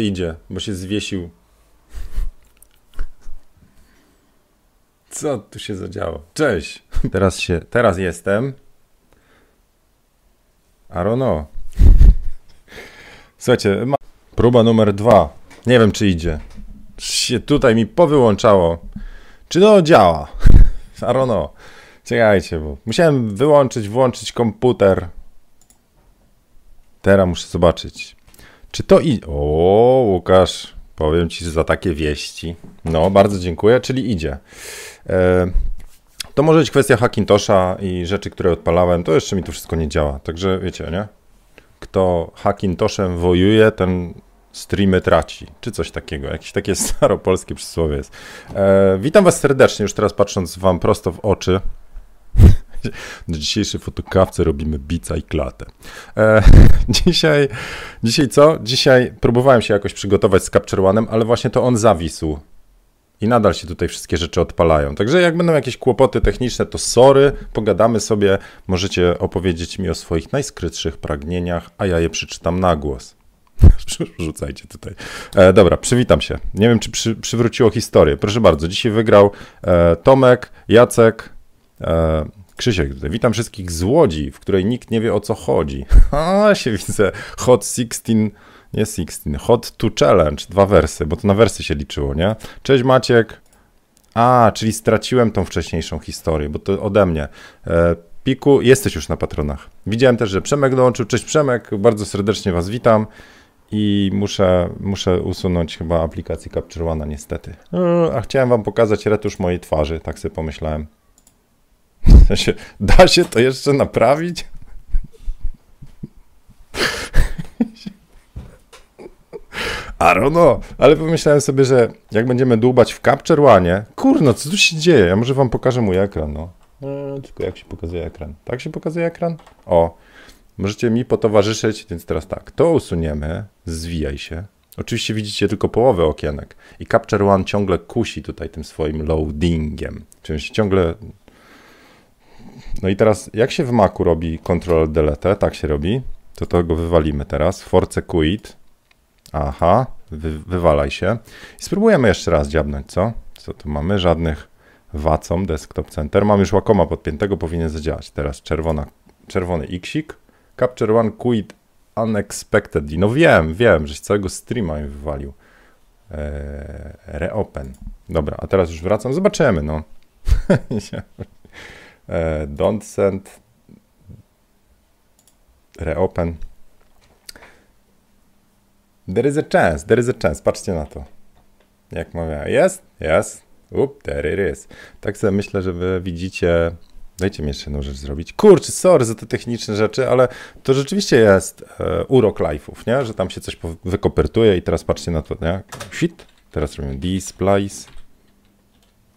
Idzie, bo się zwiesił. Co tu się zadziało? Cześć! Teraz się, teraz jestem. Know. Słuchajcie, ma... próba numer dwa. Nie wiem, czy idzie. Się tutaj mi powyłączało. Czy to działa? I don't. Czekajcie, bo musiałem wyłączyć, włączyć komputer. Teraz muszę zobaczyć. Czy to i. O, Łukasz, powiem ci za takie wieści. No, bardzo dziękuję, czyli idzie. E, to może być kwestia Hackintosha i rzeczy, które odpalałem. To jeszcze mi to wszystko nie działa. Także wiecie, nie? Kto Hackintoshem wojuje, ten streamy traci, czy coś takiego. Jakieś takie staropolskie przysłowie jest. E, witam was serdecznie, już teraz patrząc wam prosto w oczy. Na dzisiejszej fotokawce robimy bica i klatę. E, dzisiaj, dzisiaj co? Dzisiaj próbowałem się jakoś przygotować z Capture One'em, ale właśnie to on zawisł. I nadal się tutaj wszystkie rzeczy odpalają. Także jak będą jakieś kłopoty techniczne, to sorry, pogadamy sobie. Możecie opowiedzieć mi o swoich najskrytszych pragnieniach, a ja je przeczytam na głos. Rzucajcie tutaj. E, dobra, przywitam się. Nie wiem, czy przy, przywróciło historię. Proszę bardzo, dzisiaj wygrał e, Tomek, Jacek, e, Krzysiek tutaj. Witam wszystkich z Łodzi, w której nikt nie wie o co chodzi. A, się widzę. Hot 16, nie 16, Hot 2 Challenge, dwa wersy, bo to na wersy się liczyło, nie? Cześć Maciek. A, czyli straciłem tą wcześniejszą historię, bo to ode mnie. E, Piku, jesteś już na patronach. Widziałem też, że Przemek dołączył. Cześć Przemek, bardzo serdecznie Was witam. I muszę, muszę usunąć chyba aplikację Capture One, niestety. E, a chciałem Wam pokazać retusz mojej twarzy, tak sobie pomyślałem. Da się to jeszcze naprawić? Know, ale pomyślałem sobie, że jak będziemy dłubać w Capture One, kurno, co tu się dzieje? Ja może wam pokażę mój ekran, no. Eee, tylko jak się pokazuje ekran? Tak się pokazuje ekran? O, możecie mi potowarzyszyć, więc teraz tak, to usuniemy, zwijaj się. Oczywiście widzicie tylko połowę okienek i Capture One ciągle kusi tutaj tym swoim loadingiem, czyli się ciągle no i teraz, jak się w Macu robi Ctrl Delete, tak się robi, to to go wywalimy teraz. Force quit. Aha, wy, wywalaj się. I spróbujemy jeszcze raz dziabnąć, co? Co tu mamy? Żadnych Wacom, Desktop Center. Mam już Wacoma podpiętego, powinien zadziałać. Teraz czerwona, czerwony Xik. Capture One Quit Unexpectedly. No wiem, wiem, żeś całego streama mi wywalił. Eee, reopen. Dobra, a teraz już wracam. Zobaczymy, no. E, don't send, reopen. There is a chance, there is a chance. Patrzcie na to. Jak mówię, jest, jest. Up, there it is. Tak sobie myślę, że wy widzicie. Dajcie mi jeszcze jedną rzecz zrobić. Kurczę, sorry za te techniczne rzeczy, ale to rzeczywiście jest e, urok live'ów, nie? Że tam się coś wykopertuje i teraz patrzcie na to, nie? Shit. Teraz robimy displays.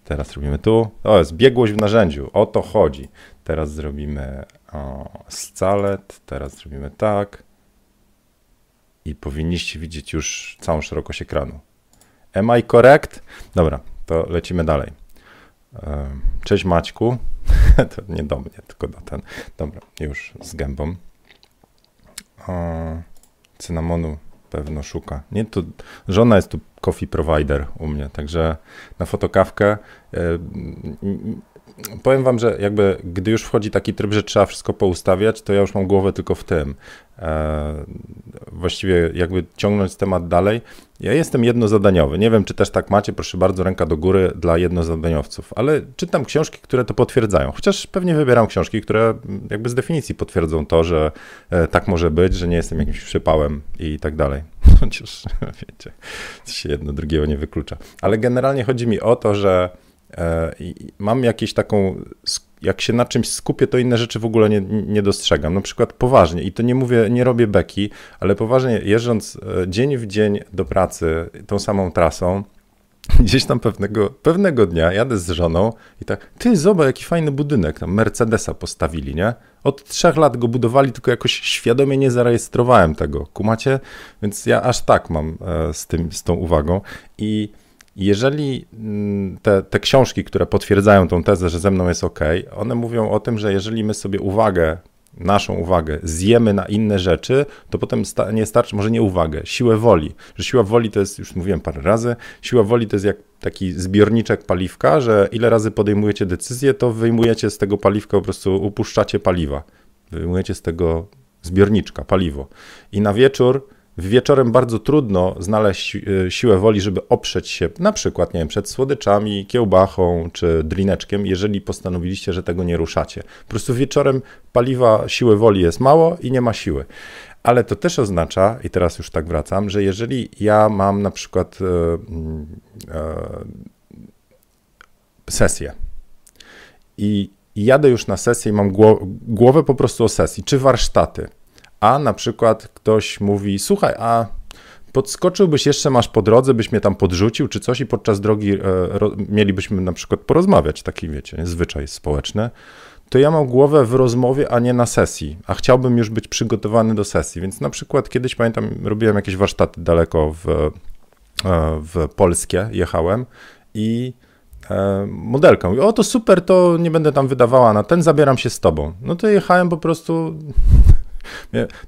Teraz robimy tu. O, jest biegłość w narzędziu. O to chodzi. Teraz zrobimy o, scalet. Teraz zrobimy tak. I powinniście widzieć już całą szerokość ekranu. Am I correct? Dobra, to lecimy dalej. Cześć Maćku. to nie do mnie, tylko do ten. Dobra, już z gębą. Cynamonu pewno szuka. Nie, to żona jest tu coffee provider u mnie, także na fotokawkę. Powiem wam, że jakby gdy już wchodzi taki tryb, że trzeba wszystko poustawiać, to ja już mam głowę tylko w tym. E, właściwie jakby ciągnąć temat dalej. Ja jestem jednozadaniowy. Nie wiem, czy też tak macie, proszę bardzo, ręka do góry dla jednozadaniowców, ale czytam książki, które to potwierdzają. Chociaż pewnie wybieram książki, które jakby z definicji potwierdzą to, że e, tak może być, że nie jestem jakimś przypałem i tak dalej. Chociaż wiecie, się jedno drugiego nie wyklucza. Ale generalnie chodzi mi o to, że e, mam jakieś taką jak się na czymś skupię, to inne rzeczy w ogóle nie, nie dostrzegam. Na przykład poważnie, i to nie mówię, nie robię beki, ale poważnie jeżdżąc e, dzień w dzień do pracy tą samą trasą, gdzieś tam pewnego, pewnego dnia jadę z żoną i tak, ty zobacz, jaki fajny budynek, tam Mercedesa postawili, nie? Od trzech lat go budowali, tylko jakoś świadomie nie zarejestrowałem tego, kumacie? Więc ja aż tak mam e, z, tym, z tą uwagą i jeżeli mm, te, te książki, które potwierdzają tą tezę, że ze mną jest ok, one mówią o tym, że jeżeli my sobie uwagę naszą uwagę zjemy na inne rzeczy, to potem sta- nie starczy, może nie uwagę, siłę woli. Że siła woli to jest, już mówiłem parę razy, siła woli to jest jak taki zbiorniczek paliwka, że ile razy podejmujecie decyzję, to wyjmujecie z tego paliwka, po prostu upuszczacie paliwa. Wyjmujecie z tego zbiorniczka, paliwo. I na wieczór wieczorem bardzo trudno znaleźć e, siłę woli, żeby oprzeć się na przykład, nie wiem, przed słodyczami, kiełbachą czy drineczkiem, jeżeli postanowiliście, że tego nie ruszacie. Po prostu wieczorem paliwa siły woli jest mało i nie ma siły. Ale to też oznacza, i teraz już tak wracam, że jeżeli ja mam na przykład e, e, sesję i jadę już na sesję i mam głowę po prostu o sesji, czy warsztaty, a na przykład ktoś mówi, słuchaj, a podskoczyłbyś jeszcze, masz po drodze, byś mnie tam podrzucił czy coś i podczas drogi e, ro, mielibyśmy na przykład porozmawiać, taki wiecie, zwyczaj społeczny, to ja mam głowę w rozmowie, a nie na sesji, a chciałbym już być przygotowany do sesji, więc na przykład kiedyś pamiętam, robiłem jakieś warsztaty daleko w, e, w Polskie, jechałem i e, modelka mówi, o to super, to nie będę tam wydawała na ten, zabieram się z tobą. No to jechałem po prostu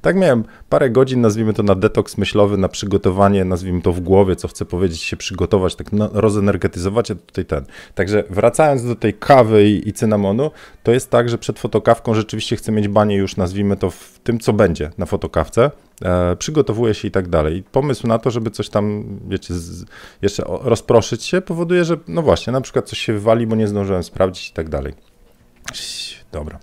tak miałem parę godzin, nazwijmy to na detoks myślowy, na przygotowanie, nazwijmy to w głowie, co chcę powiedzieć, się przygotować, tak rozenergetyzować, a tutaj ten. Także wracając do tej kawy i, i cynamonu, to jest tak, że przed fotokawką rzeczywiście chcę mieć banie już, nazwijmy to w tym, co będzie na fotokawce, e, przygotowuję się i tak dalej. I pomysł na to, żeby coś tam, wiecie, z, jeszcze rozproszyć się, powoduje, że no właśnie, na przykład coś się wywali, bo nie zdążyłem sprawdzić i tak dalej. Dobra.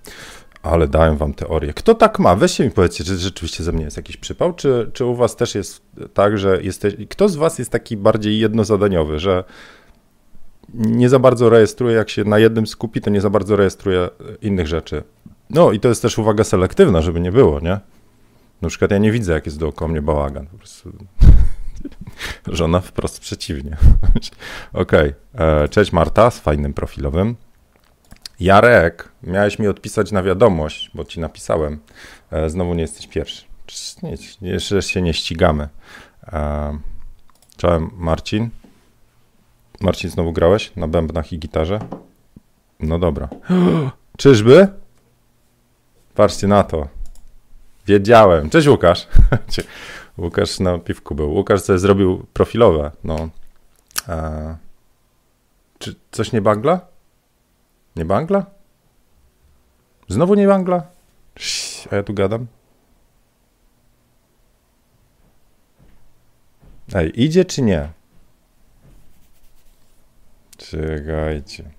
Ale dają wam teorię. Kto tak ma? Weźcie mi powiedzcie, czy rzeczywiście ze mnie jest jakiś przypał, czy, czy u was też jest tak, że jesteś... Kto z was jest taki bardziej jednozadaniowy, że nie za bardzo rejestruje, jak się na jednym skupi, to nie za bardzo rejestruje innych rzeczy. No i to jest też uwaga selektywna, żeby nie było, nie? Na przykład ja nie widzę, jak jest dookoła mnie bałagan. Po prostu... Żona wprost przeciwnie. Okej. Okay. E, cześć Marta z fajnym profilowym. Jarek, miałeś mi odpisać na wiadomość, bo ci napisałem. E, znowu nie jesteś pierwszy. Nie, jeszcze się nie ścigamy. E, czołem Marcin. Marcin, znowu grałeś na bębnach i gitarze? No dobra. Czyżby? Patrzcie na to. Wiedziałem. Cześć Łukasz. Łukasz na piwku był. Łukasz sobie zrobił profilowe. No. E, czy coś nie bagla? Nie Bangla? Znowu nie Bangla? A ja tu gadam. Ej, idzie czy nie? Czekajcie.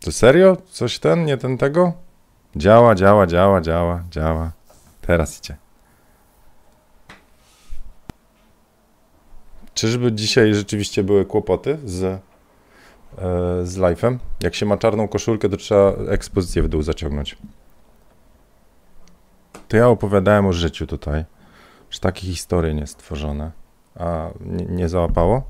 To serio? Coś ten, nie ten tego? Działa, działa, działa, działa, działa. Teraz idzie. Czyżby dzisiaj rzeczywiście były kłopoty z z live'em. Jak się ma czarną koszulkę, to trzeba ekspozycję w dół zaciągnąć. To ja opowiadałem o życiu tutaj, że takie historie nie stworzone. A nie, nie załapało?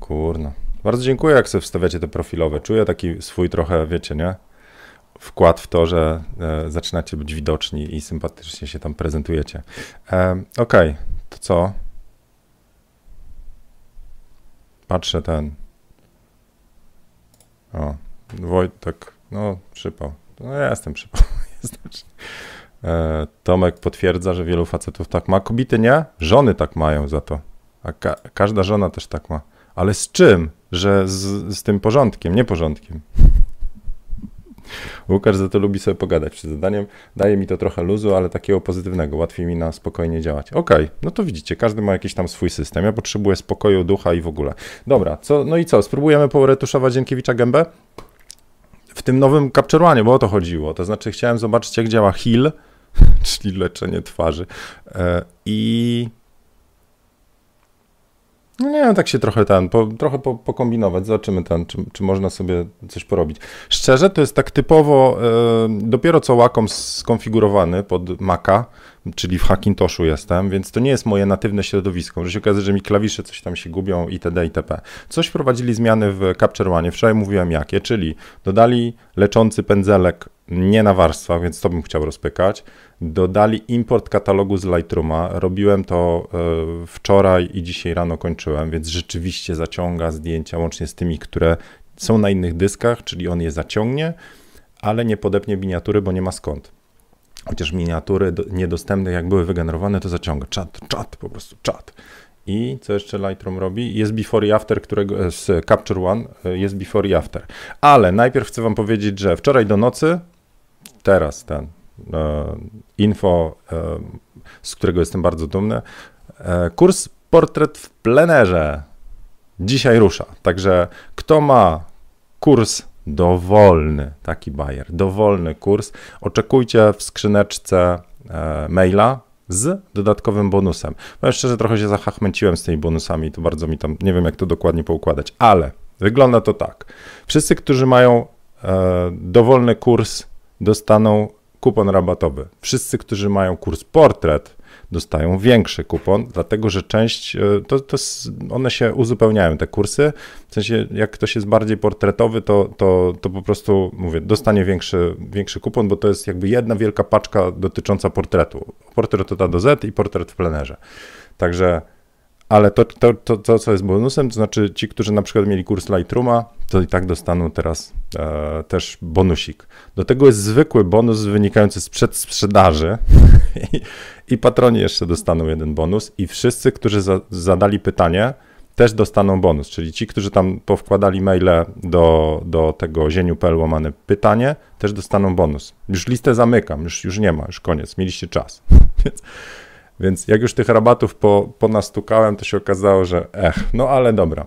Kurno. Bardzo dziękuję, jak sobie wstawiacie te profilowe. Czuję taki swój trochę, wiecie, nie? Wkład w to, że e, zaczynacie być widoczni i sympatycznie się tam prezentujecie. E, Okej, okay. to co? Patrzę ten. O, Wojtek, no przypał. No ja jestem przypał. e, Tomek potwierdza, że wielu facetów tak ma. Kobiety nie? Żony tak mają za to. A ka każda żona też tak ma. Ale z czym? Że z, z tym porządkiem, nie porządkiem. Łukasz za to lubi sobie pogadać przed zadaniem. Daje mi to trochę luzu, ale takiego pozytywnego. Łatwiej mi na spokojnie działać. Okej, okay, no to widzicie, każdy ma jakiś tam swój system. Ja potrzebuję spokoju, ducha i w ogóle. Dobra, co, no i co? Spróbujemy poretuszować Dziękiewicza gębę? W tym nowym Capture bo o to chodziło. To znaczy chciałem zobaczyć, jak działa heal, czyli leczenie twarzy. E, I no nie tak się trochę ten, po, trochę po, pokombinować, zobaczymy ten, czy, czy można sobie coś porobić. Szczerze, to jest tak typowo, e, dopiero co Wacom skonfigurowany pod Maca, czyli w Hackintoshu jestem, więc to nie jest moje natywne środowisko, że się okazuje, że mi klawisze coś tam się gubią itd. itp. Coś wprowadzili zmiany w Capture One, wczoraj mówiłem jakie, czyli dodali leczący pędzelek nie na warstwach, więc to bym chciał rozpykać. Dodali import katalogu z Lightrooma. Robiłem to e, wczoraj i dzisiaj rano kończyłem, więc rzeczywiście zaciąga zdjęcia łącznie z tymi, które są na innych dyskach, czyli on je zaciągnie, ale nie podepnie miniatury, bo nie ma skąd. chociaż miniatury do, niedostępne, jak były wygenerowane, to zaciąga. Czat, czat, po prostu czat. I co jeszcze Lightroom robi? Jest before i after, którego z Capture One e, jest before i after. Ale najpierw chcę wam powiedzieć, że wczoraj do nocy, teraz ten e, info, e, z którego jestem bardzo dumny, e, kurs portret w plenerze dzisiaj rusza. Także kto ma kurs dowolny, taki bajer, dowolny kurs, oczekujcie w skrzyneczce maila z dodatkowym bonusem. Powiem szczerze, trochę się zachachmęciłem z tymi bonusami, to bardzo mi tam, nie wiem jak to dokładnie poukładać, ale wygląda to tak. Wszyscy, którzy mają dowolny kurs, dostaną kupon rabatowy. Wszyscy, którzy mają kurs portret, dostają większy kupon, dlatego że część, e, to, to one się uzupełniają, te kursy. W sensie, jak ktoś jest bardziej portretowy, to, to, to po prostu, mówię, dostanie większy, większy kupon, bo to jest jakby jedna wielka paczka dotycząca portretu. Portret od A do Z i portret w plenerze. Także ale to, to, to, to, co jest bonusem, to znaczy ci, którzy na przykład mieli kurs Lightrooma, to i tak dostaną teraz e, też bonusik. Do tego jest zwykły bonus wynikający z przedsprzedaży i, i patroni jeszcze dostaną jeden bonus i wszyscy, którzy za, zadali pytanie, też dostaną bonus, czyli ci, którzy tam powkładali maile do, do tego zieniu.pl łamane pytanie, też dostaną bonus. Już listę zamykam, już, już nie ma, już koniec, mieliście czas. Więc więc jak już tych rabatów po, ponastukałem, to się okazało, że ech, no ale dobra.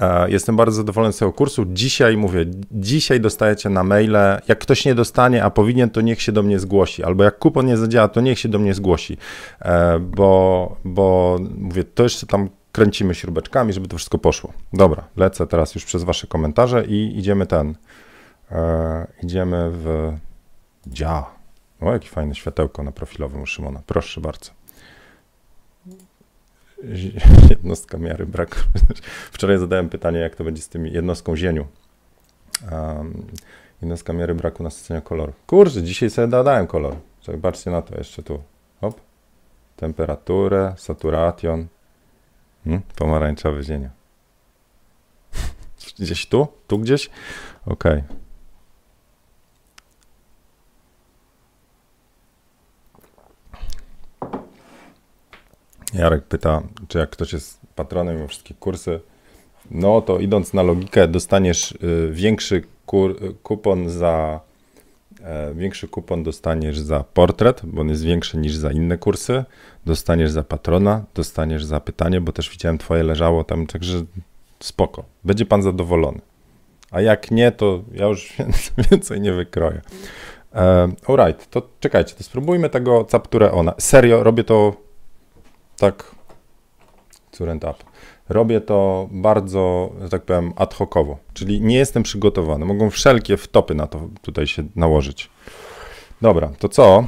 E, jestem bardzo zadowolony z tego kursu. Dzisiaj mówię, dzisiaj dostajecie na maile. Jak ktoś nie dostanie, a powinien, to niech się do mnie zgłosi. Albo jak kupon nie zadziała, to niech się do mnie zgłosi. E, bo, bo mówię, to jeszcze tam kręcimy śrubeczkami, żeby to wszystko poszło. Dobra, lecę teraz już przez Wasze komentarze i idziemy ten. E, idziemy w dzia. O, jakie fajne światełko na profilowym u Szymona. Proszę bardzo. Jednostka miary braku. Wczoraj zadałem pytanie, jak to będzie z tym jednostką zieniu. Um, jednostka miary braku nasycenia koloru. Kurczę, dzisiaj sobie dodałem kolor. Zobaczcie na to jeszcze tu. Hop. Temperaturę, saturation. Hmm, pomarańczowy zieniu. Gdzieś tu? Tu gdzieś? Okej. Okay. Jarek pyta, czy jak ktoś jest patronem i wszystkie kursy, no to idąc na logikę, dostaniesz y, większy kur, kupon za e, większy kupon dostaniesz za portret, bo on jest większy niż za inne kursy. Dostaniesz za patrona, dostaniesz za pytanie, bo też widziałem twoje leżało tam, także spoko. Będzie pan zadowolony. A jak nie, to ja już więcej nie wykroję. E, alright, to czekajcie, to spróbujmy tego capturę ona. Serio, robię to tak current up. Robię to bardzo, że tak powiem, ad hocowo, czyli nie jestem przygotowany. Mogą wszelkie wtopy na to tutaj się nałożyć. Dobra, to co?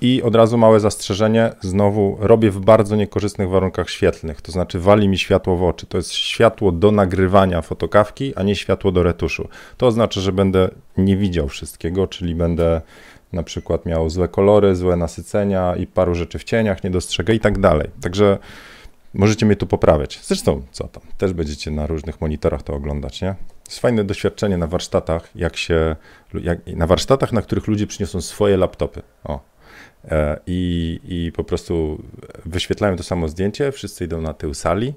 I od razu małe zastrzeżenie, znowu robię w bardzo niekorzystnych warunkach świetlnych, to znaczy wali mi światło w oczy. To jest światło do nagrywania fotokawki, a nie światło do retuszu. To oznacza, że będę nie widział wszystkiego, czyli będę na przykład miał złe kolory, złe nasycenia i paru rzeczy w cieniach nie dostrzegę i tak dalej. Także możecie mnie tu poprawiać. Zresztą, co tam, też będziecie na różnych monitorach to oglądać, nie? Jest fajne doświadczenie na warsztatach, jak się, jak, na warsztatach, na których ludzie przyniosą swoje laptopy. O. E, I, I po prostu wyświetlają to samo zdjęcie, wszyscy idą na tył sali,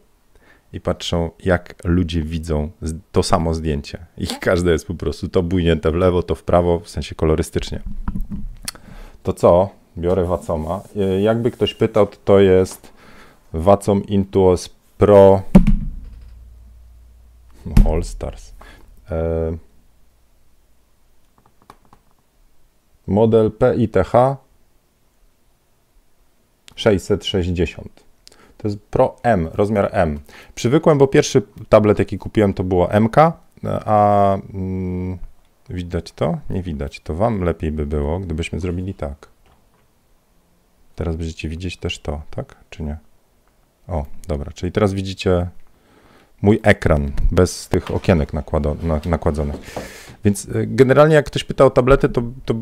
i patrzą, jak ludzie widzą to samo zdjęcie. I każde jest po prostu to bujnięte w lewo, to w prawo, w sensie kolorystycznie. To co? Biorę Wacoma. E, jakby ktoś pytał, to, to jest Wacom Intuos Pro All Stars. E, model PITH 660. To jest Pro M, rozmiar M. Przywykłem, bo pierwszy tablet, jaki kupiłem, to było MK, a mm, widać to? Nie widać. To Wam lepiej by było, gdybyśmy zrobili tak. Teraz będziecie widzieć też to, tak? Czy nie? O, dobra. Czyli teraz widzicie mój ekran bez tych okienek nakładzonych. Więc y, generalnie jak ktoś pyta o tablety, to, to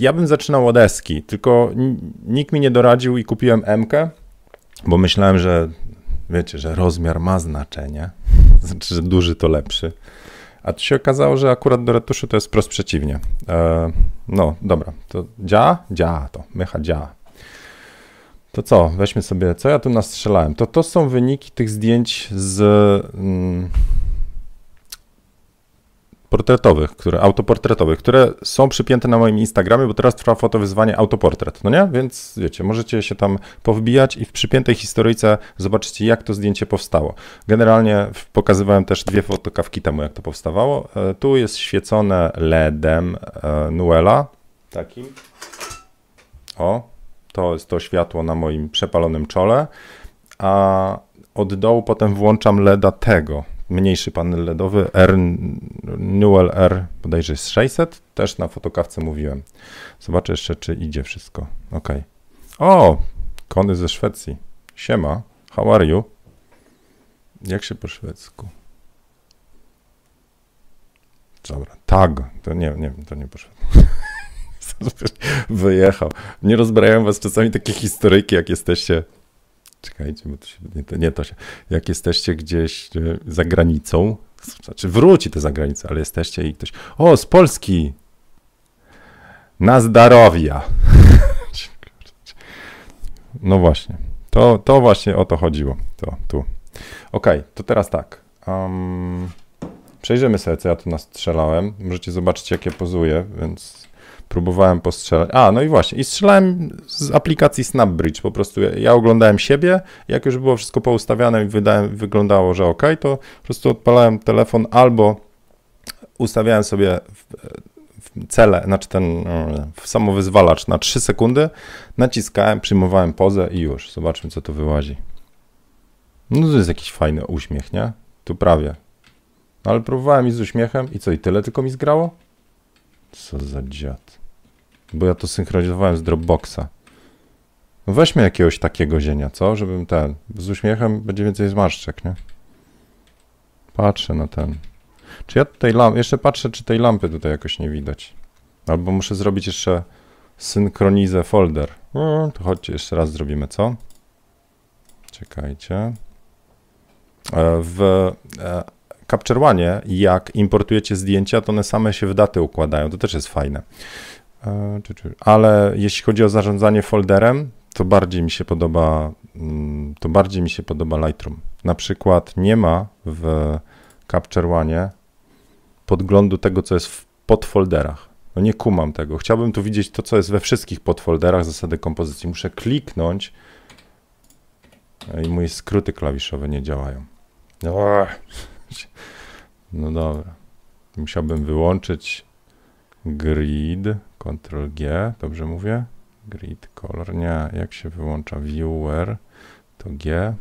ja bym zaczynał od Eski, tylko nikt mi nie doradził i kupiłem MK bo myślałem, że wiecie, że rozmiar ma znaczenie, znaczy, że duży to lepszy. A tu się okazało, że akurat do retuszu to jest wprost przeciwnie. E, no, dobra, to działa? Działa to, mycha działa. To co, weźmy sobie, co ja tu nastrzelałem? To to są wyniki tych zdjęć z mm, portretowych, które, autoportretowych, które są przypięte na moim Instagramie, bo teraz trwa fotowyzwanie autoportret, no nie? Więc wiecie, możecie się tam powbijać i w przypiętej historyjce zobaczycie, jak to zdjęcie powstało. Generalnie pokazywałem też dwie fotokawki temu, jak to powstawało. E, tu jest świecone LEDem e, Nuela, takim. O, to jest to światło na moim przepalonym czole, a od dołu potem włączam LEDa tego, mniejszy panel LEDowy, R, Newell R, bodajże jest 600, też na fotokawce mówiłem. Zobaczę jeszcze, czy idzie wszystko. Ok. O, kony ze Szwecji. Siema, how are you? Jak się po szwedzku? Dobra, tag, to nie, nie, to nie po szwedzku. Wyjechał. Nie rozbrajają was czasami takie historyjki, jak jesteście Czekajcie, bo to się, nie, to, nie to się. Jak jesteście gdzieś e, za granicą, znaczy wróci to za granicę, ale jesteście i ktoś. O, z Polski! Na zdrowia! No właśnie. To, to właśnie o to chodziło. To tu. Ok, to teraz tak. Um, przejrzymy sobie, co ja tu nastrzelałem. Możecie zobaczyć, jakie pozuję, więc próbowałem postrzelać. A, no i właśnie, i strzelałem z aplikacji SnapBridge. Po prostu ja, oglądałem siebie, jak już było wszystko poustawiane i wydałem, wyglądało, że ok, to po prostu odpalałem telefon albo ustawiałem sobie w, w cele, znaczy ten w samowyzwalacz na 3 sekundy, naciskałem, przyjmowałem pozę i już. Zobaczmy, co to wyłazi. No to jest jakiś fajny uśmiech, nie? Tu prawie. No, ale próbowałem i z uśmiechem i co, i tyle tylko mi zgrało? Co za dziad. Bo ja to synchronizowałem z Dropboxa. No weźmy jakiegoś takiego zienia, co? Żebym ten. Z uśmiechem będzie więcej zmarszczek, nie? Patrzę na ten. Czy ja tutaj lamp. Jeszcze patrzę, czy tej lampy tutaj jakoś nie widać. Albo muszę zrobić jeszcze synchronizę folder. No, to chodźcie, jeszcze raz zrobimy, co? Czekajcie. E, w e, Capture One, jak importujecie zdjęcia, to one same się w daty układają. To też jest fajne. E, ale jeśli chodzi o zarządzanie folderem, to bardziej mi się podoba, mm, to bardziej mi się podoba Lightroom. Na przykład nie ma w Capture One podglądu tego, co jest w podfolderach. No nie kumam tego. Chciałbym tu widzieć to, co jest we wszystkich podfolderach zasady kompozycji. Muszę kliknąć i moje skróty klawiszowe nie działają. No dobra. Musiałbym wyłączyć grid, Ctrl G, dobrze mówię? Grid color, nie, jak się wyłącza viewer, to G.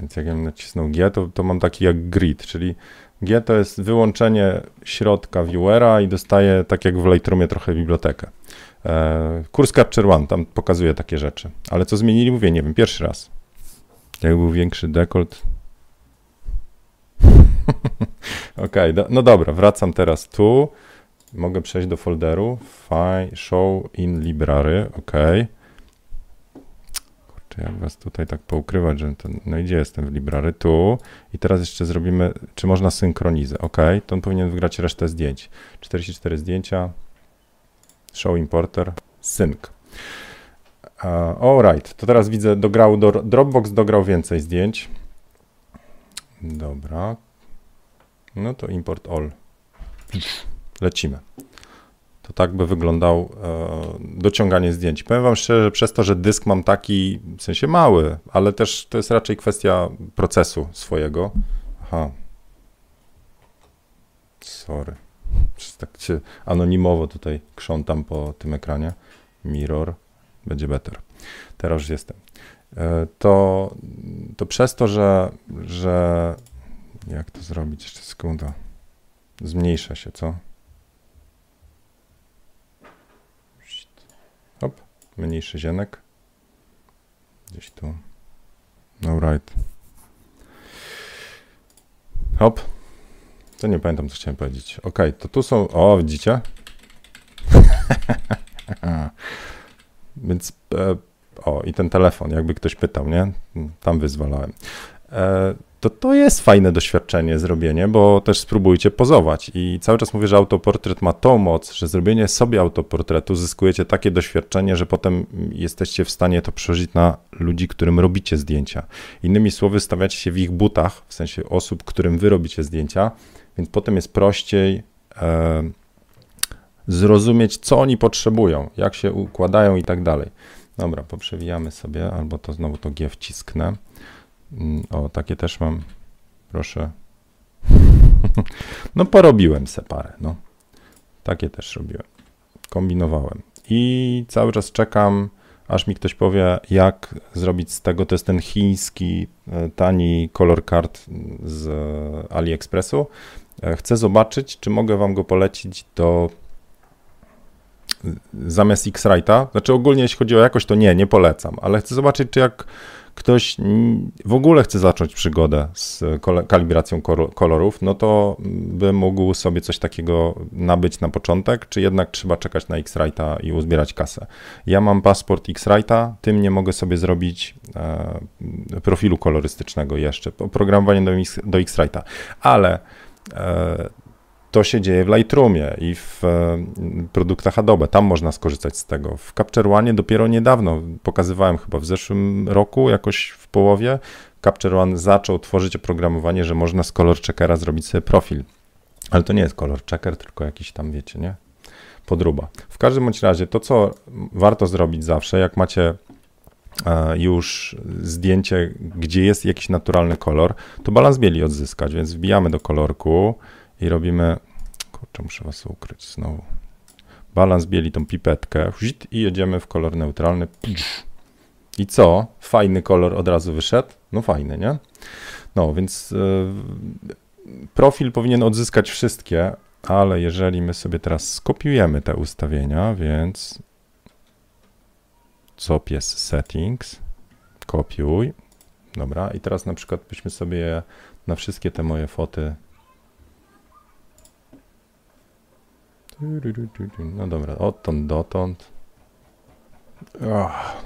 Więc jak ja nacisnął G, to, to mam taki jak grid, czyli G to jest wyłączenie środka viewera i dostaję, tak jak w Lightroomie, trochę bibliotekę. E, kurs Capture One tam pokazuje takie rzeczy. Ale co zmienili, mówię, nie wiem, pierwszy raz. Jak był większy dekolt, ok, do, no dobra, wracam teraz tu. Mogę przejść do folderu. File, show in library, ok. Kurczę, jak was tutaj tak poukrywać, że to, no i gdzie jestem w library? Tu. I teraz jeszcze zrobimy, czy można synchronizę, ok. To on powinien wygrać resztę zdjęć. 44 zdjęcia. Show importer, sync. Alright, to teraz widzę, dograł, do, Dropbox dograł więcej zdjęć. Dobra, no to import all. Lecimy. To tak by wyglądał e, dociąganie zdjęć. Powiem wam szczerze, przez to, że dysk mam taki, w sensie mały, ale też to jest raczej kwestia procesu swojego. Aha. Sorry. Tak się anonimowo tutaj krzątam po tym ekranie. Mirror. Będzie better. Teraz już jestem. E, to, to przez to, że, że jak to zrobić? Jeszcze sekunda. Zmniejsza się, co? Hop, mniejszy zienek. Gdzieś tu. No right. Hop. To nie pamiętam, co chciałem powiedzieć. Ok, to tu są. O, widzicie? Więc. E, o, i ten telefon, jakby ktoś pytał, nie? Tam wyzwalałem. E, to to jest fajne doświadczenie zrobienie, bo też spróbujcie pozować. I cały czas mówię, że autoportret ma tą moc, że zrobienie sobie autoportretu zyskujecie takie doświadczenie, że potem jesteście w stanie to przeżyć na ludzi, którym robicie zdjęcia. Innymi słowy, stawiacie się w ich butach, w sensie osób, którym wy robicie zdjęcia, więc potem jest prościej e, zrozumieć, co oni potrzebują, jak się układają i tak dalej. Dobra, poprzewijamy sobie, albo to znowu to G wcisknę. Mm, o, takie też mam. Proszę. No, porobiłem se parę. No. Takie też robiłem. Kombinowałem. I cały czas czekam, aż mi ktoś powie, jak zrobić z tego. To jest ten chiński, e, tani color card z AliExpressu. E, chcę zobaczyć, czy mogę Wam go polecić do zamiast X-Rite'a. Znaczy ogólnie jeśli chodzi o jakość, to nie, nie polecam, ale chcę zobaczyć, czy jak ktoś w ogóle chce zacząć przygodę z kalibracją kolorów, no to by mógł sobie coś takiego nabyć na początek, czy jednak trzeba czekać na X-Rite'a i uzbierać kasę. Ja mam paszport X-Rite'a, tym nie mogę sobie zrobić e, profilu kolorystycznego jeszcze, oprogramowanie do, do X-Rite'a, ale e, to się dzieje w Lightroomie i w e, produktach Adobe. Tam można skorzystać z tego. W Capture One dopiero niedawno, pokazywałem chyba w zeszłym roku, jakoś w połowie, Capture One zaczął tworzyć oprogramowanie, że można z Color Checkera zrobić sobie profil. Ale to nie jest Color Checker, tylko jakiś tam, wiecie, nie? Podruba. W każdym bądź razie, to co warto zrobić zawsze, jak macie e, już zdjęcie, gdzie jest jakiś naturalny kolor, to balans bieli odzyskać, więc wbijamy do kolorku, i robimy, kurczę, muszę was ukryć znowu, balans bieli tą pipetkę i jedziemy w kolor neutralny. I co? Fajny kolor od razu wyszedł? No fajny, nie? No, więc yy, profil powinien odzyskać wszystkie, ale jeżeli my sobie teraz skopiujemy te ustawienia, więc co pies settings, kopiuj, dobra, i teraz na przykład byśmy sobie na wszystkie te moje foty No dobra, odtąd dotąd. Oh,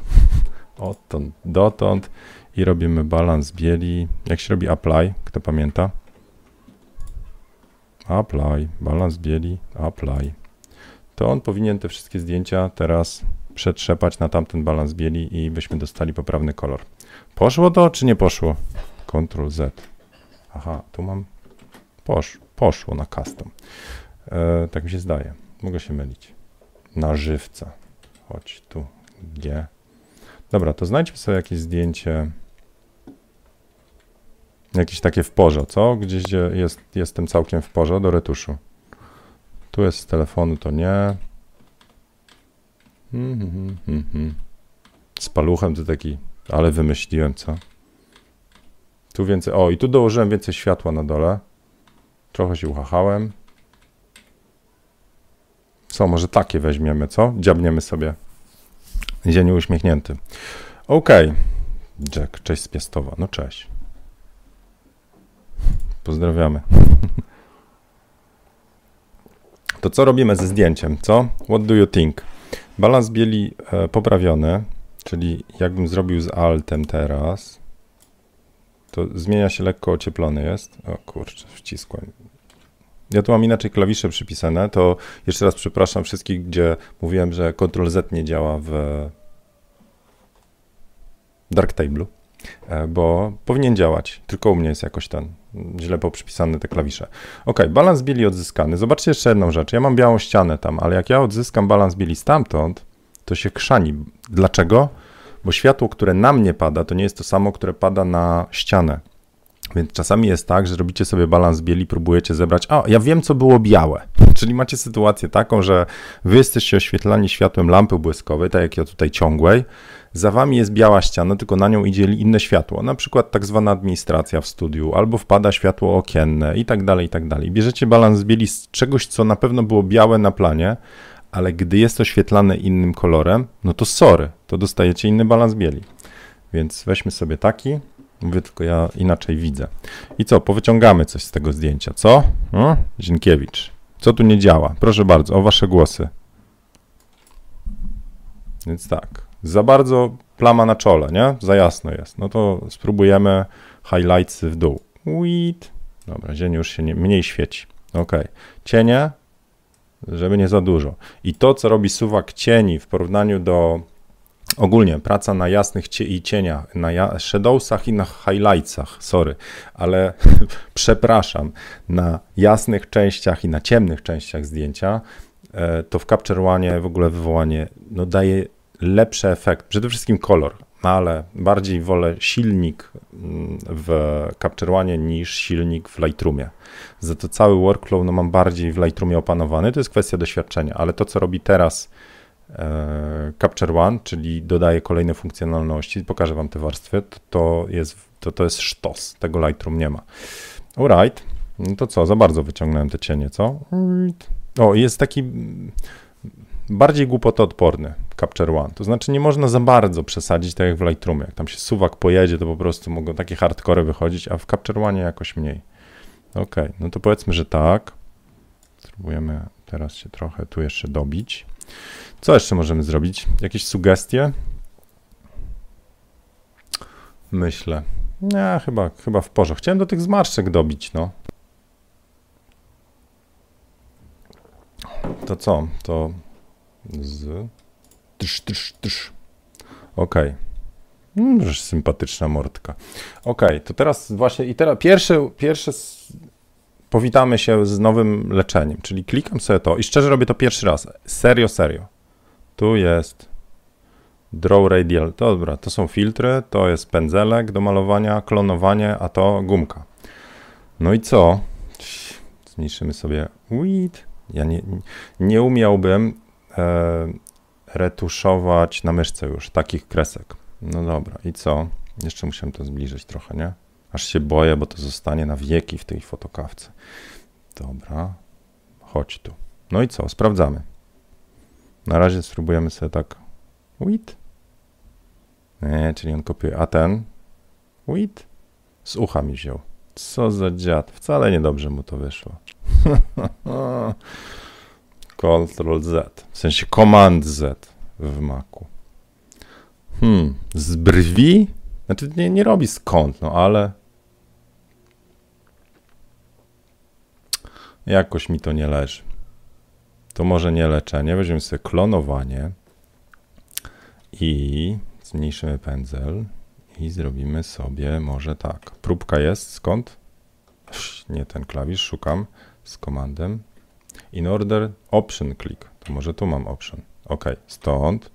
odtąd dotąd. I robimy balans bieli. Jak się robi apply? Kto pamięta? Apply, balans bieli, apply. To on powinien te wszystkie zdjęcia teraz przetrzepać na tamten balans bieli i byśmy dostali poprawny kolor. Poszło to, czy nie poszło? Ctrl Z. Aha, tu mam. Posz, poszło na custom. E, tak mi się zdaje. Mogę się mylić. Na żywca. Chodź tu. G. Dobra, to znajdźmy sobie jakieś zdjęcie. Jakieś takie w porze, co? Gdzieś gdzie jest, jestem całkiem w porze do retuszu. Tu jest z telefonu, to nie. Hmm, hmm, hmm. Z paluchem to taki, ale wymyśliłem, co? Tu więcej, o i tu dołożyłem więcej światła na dole. Trochę się uchachałem. Co, może takie weźmiemy, co? Dziabniemy sobie. Zieniu uśmiechnięty. Okej. Okay. Jack, cześć z Piastowa. No cześć. Pozdrawiamy. To co robimy ze zdjęciem, co? What do you think? Balans bieli e, poprawiony, czyli jakbym zrobił z altem teraz, to zmienia się lekko ocieplony jest. O kurczę, wcisłem. Ja tu mam inaczej klawisze przypisane, to jeszcze raz przepraszam wszystkich, gdzie mówiłem, że Ctrl Z nie działa w Darktable'u, e, bo powinien działać, tylko u mnie jest jakoś ten źle poprzypisane te klawisze. Ok, balans bieli odzyskany. Zobaczcie jeszcze jedną rzecz. Ja mam białą ścianę tam, ale jak ja odzyskam balans bieli stamtąd, to się krzani. Dlaczego? Bo światło, które na mnie pada, to nie jest to samo, które pada na ścianę. Więc czasami jest tak, że robicie sobie balans bieli, próbujecie zebrać, a ja wiem, co było białe. Czyli macie sytuację taką, że wy jesteście oświetlani światłem lampy błyskowej, tak jak ja tutaj ciągłej, za wami jest biała ściana, tylko na nią idzie inne światło, na przykład tak zwana administracja w studiu, albo wpada światło okienne i tak dalej, i tak dalej. Bierzecie balans bieli z czegoś, co na pewno było białe na planie, ale gdy jest oświetlane innym kolorem, no to sorry, to dostajecie inny balans bieli. Więc weźmy sobie taki, Mówię tylko ja inaczej widzę. I co, powyciągamy coś z tego zdjęcia, co? No? Zienkiewicz. Co tu nie działa? Proszę bardzo, o wasze głosy. Więc tak, za bardzo plama na czole, nie? Za jasno jest. No to spróbujemy highlights w dół. Wit. Dobra, dzień już się nie, mniej świeci. Ok. Cienie, żeby nie za dużo. I to, co robi suwak cieni w porównaniu do ogólnie praca na jasnych cie i cieniach, na shadowsach i na highlightsach, sorry, ale przepraszam, na jasnych częściach i na ciemnych częściach zdjęcia, e, to w Capture One w ogóle wywołanie no, daje lepszy efekt. Przede wszystkim kolor, no, ale bardziej wolę silnik mm, w Capture One niż silnik w Lightroomie. Za to cały workflow no, mam bardziej w Lightroomie opanowany. To jest kwestia doświadczenia, ale to, co robi teraz Capture One, czyli dodaje kolejne funkcjonalności, pokażę Wam te warstwy, to, to, jest, to, to jest sztos. Tego Lightroom nie ma. Alright. No to co, za bardzo wyciągnąłem te cienie, co? O, jest taki bardziej głupotoodporny Capture One. To znaczy nie można za bardzo przesadzić, tak jak w Lightroomie. Jak tam się suwak pojedzie, to po prostu mogą takie hardcore wychodzić, a w Capture One jakoś mniej. Ok, no to powiedzmy, że tak. Spróbujemy teraz się trochę tu jeszcze dobić. Co jeszcze możemy zrobić? Jakieś sugestie? Myślę. Nie, chyba, chyba w porządku. Chciałem do tych zmarszczek dobić, no. To co? To z... Tysz, tysz, tysz. Okej. Okay. Mm, sympatyczna mordka. Okej, okay, to teraz właśnie i teraz pierwsze, pierwsze powitamy się z nowym leczeniem, czyli klikam sobie to i szczerze robię to pierwszy raz. Serio, serio. Tu jest Draw Radial. Dobra, to są filtry, to jest pędzelek do malowania, klonowanie, a to gumka. No i co? Zmniejszymy sobie width. Ja nie, nie umiałbym e, retuszować na myszce już takich kresek. No dobra, i co? Jeszcze musiałem to zbliżyć trochę, nie? Aż się boję, bo to zostanie na wieki w tej fotokawce. Dobra, chodź tu. No i co? Sprawdzamy. Na razie spróbujemy sobie tak. Wit. Nie, czyli on kopiuje. A ten? Wit. Z ucha mi wziął. Co za dziad. Wcale niedobrze mu to wyszło. Ctrl Z. W sensie Command Z w Macu. Hmm, z brwi? Znaczy nie, nie robi skąd, no ale jakoś mi to nie leży. To może nie leczenie. Weźmiemy sobie klonowanie i zmniejszymy pędzel i zrobimy sobie może tak. Próbka jest skąd? Nie ten klawisz, szukam z komandem. In order option click. To może tu mam option. Ok, stąd.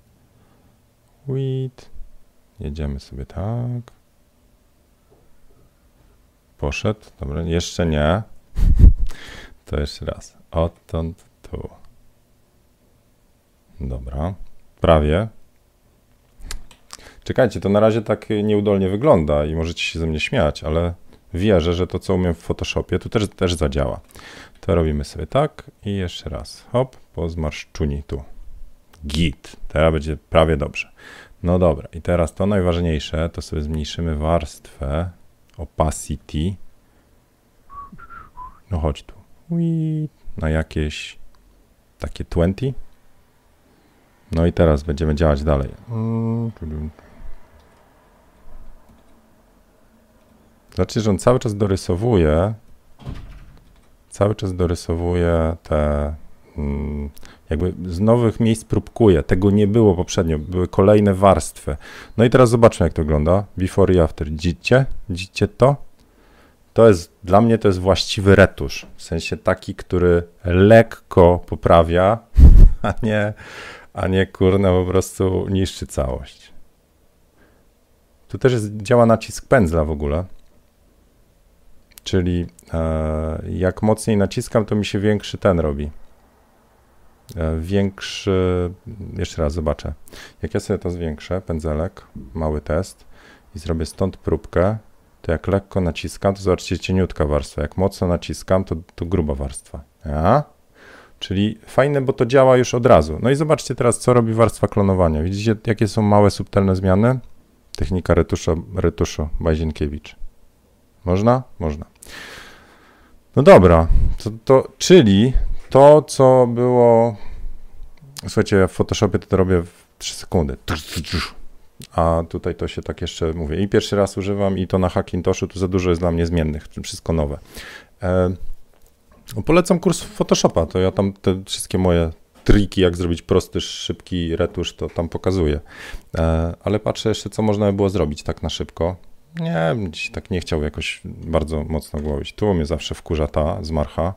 With. Jedziemy sobie tak. Poszedł. Dobra, jeszcze nie. to jeszcze raz. Odtąd tu. Dobra. Prawie. Czekajcie, to na razie tak nieudolnie wygląda i możecie się ze mnie śmiać, ale wierzę, że to, co umiem w Photoshopie, to też, też zadziała. To robimy sobie tak i jeszcze raz. Hop, po zmarszczuni tu. Git. Teraz będzie prawie dobrze. No dobra, i teraz to najważniejsze, to sobie zmniejszymy warstwę opacity. No chodź tu. Na jakieś takie 20. No i teraz będziemy działać dalej. Znaczy, że on cały czas dorysowuje cały czas dorysowuje te mm, jakby z nowych miejsc próbkuje. Tego nie było poprzednio, były kolejne warstwy. No i teraz zobaczmy, jak to wygląda. Before i after. Widzicie? Widzicie to? To jest, dla mnie to jest właściwy retusz. W sensie taki, który lekko poprawia, a nie, a nie kurna po prostu niszczy całość. Tu też jest, działa nacisk pędzla w ogóle. Czyli e, jak mocniej naciskam, to mi się większy ten robi. E, większy, jeszcze raz zobaczę. Jak ja sobie to zwiększę, pędzelek, mały test i zrobię stąd próbkę, to jak lekko naciskam, to zobaczcie cieniutka warstwa. Jak mocno naciskam, to, to gruba warstwa. Ja? Czyli fajne, bo to działa już od razu. No i zobaczcie teraz, co robi warstwa klonowania. Widzicie, jakie są małe, subtelne zmiany? Technika retuszu, retuszu Bazienkiewicz. Można? Można. No dobra, to, to, czyli to, co było. Słuchajcie, ja w Photoshopie to, to robię w 3 sekundy. a tutaj to się tak jeszcze mówię. I pierwszy raz używam i to na Hackintoshu, tu za dużo jest dla mnie zmiennych, wszystko nowe. E, polecam kurs Photoshopa, to ja tam te wszystkie moje triki, jak zrobić prosty, szybki retusz, to tam pokazuję. E, ale patrzę jeszcze, co można by było zrobić tak na szybko. Nie, tak nie chciał jakoś bardzo mocno głowić. Tu mnie zawsze wkurza ta z Marcha.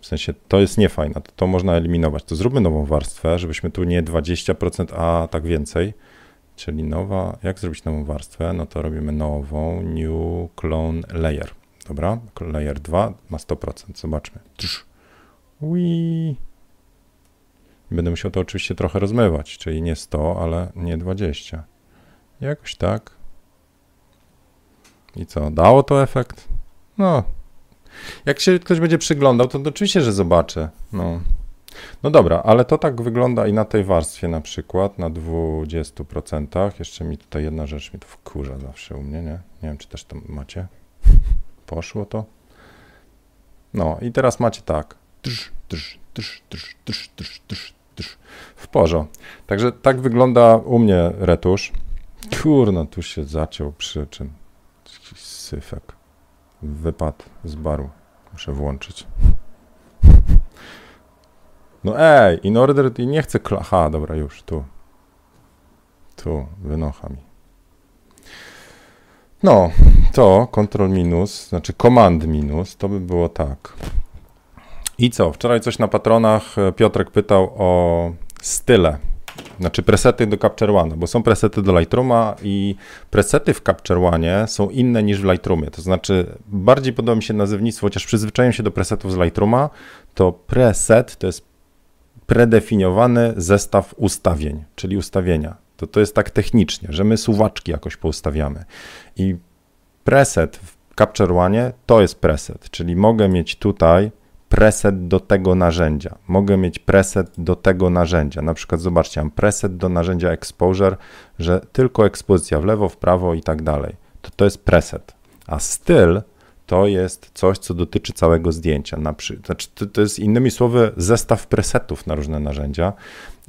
W sensie to jest niefajne, to, to można eliminować. To zróbmy nową warstwę, żebyśmy tu nie 20%, a tak więcej. Czyli nowa, jak zrobić nową warstwę? No to robimy nową, new clone layer. Dobra, layer 2 ma 100%, zobaczmy. Ui. Będę musiał to oczywiście trochę rozmywać, czyli nie 100, ale nie 20. Jakoś tak. I co, dało to efekt? No, jak się ktoś będzie przyglądał, to, oczywiście, że zobaczę. No. no dobra, ale to tak wygląda i na tej warstwie na przykład, na 20%. Jeszcze mi tutaj jedna rzecz mi to wkurza zawsze u mnie, nie? Nie wiem, czy też to macie. Poszło to. No i teraz macie tak. W porządku. Także tak wygląda u mnie retusz. Kurno, tu się zaciął przy czym. Syfek. Wypad z baru. Muszę włączyć. No ej, in order, i nie chcę, aha, dobra, już, tu. Tu, wynocha mi. No, to Ctrl minus, znaczy Command minus, to by było tak. I co? Wczoraj coś na patronach e, Piotrek pytał o style znaczy presety do Capture One, bo są presety do Lightrooma i presety w Capture One są inne niż w Lightroomie. To znaczy, bardziej podoba mi się nazewnictwo, chociaż przyzwyczaiłem się do presetów z Lightrooma, to preset to jest predefiniowany zestaw ustawień, czyli ustawienia. To, to jest tak technicznie, że my suwaczki jakoś poustawiamy. I preset w Capture One to jest preset, czyli mogę mieć tutaj preset do tego narzędzia. Mogę mieć preset do tego narzędzia. Na przykład zobaczcie, mam preset do narzędzia exposure, że tylko ekspozycja w lewo, w prawo i tak dalej. To, to jest preset. A styl to jest coś, co dotyczy całego zdjęcia. Znaczy, to, to jest innymi słowy zestaw presetów na różne narzędzia,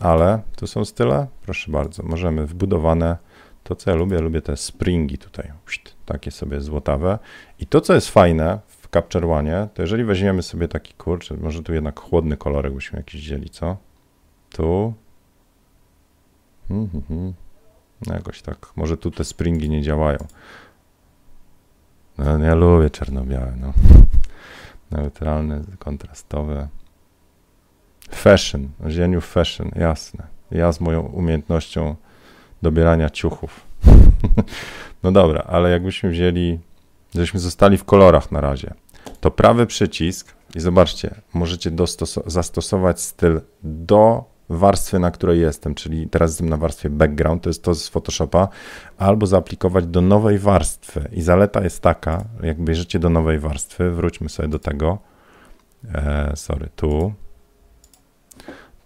ale to są style, proszę bardzo, możemy wbudowane, to co ja lubię, lubię te springi tutaj, takie sobie złotawe. I to, co jest fajne Capture One, to jeżeli weźmiemy sobie taki kurczę, może tu jednak chłodny kolorek byśmy jakiś wzięli, co? Tu. Hmm, hmm, jakoś tak. Może tu te springi nie działają. No, ja lubię czarno-białe, no. Neutralne, kontrastowe. Fashion, o fashion, jasne. Ja z moją umiejętnością dobierania ciuchów. no dobra, ale jakbyśmy wzięli, żeśmy zostali w kolorach na razie to prawy przycisk i zobaczcie, możecie zastosować styl do warstwy, na której jestem, czyli teraz jestem na warstwie background, to jest to z Photoshopa, albo zaaplikować do nowej warstwy. I zaleta jest taka, jak bierzecie do nowej warstwy, wróćmy sobie do tego, e, sorry, tu,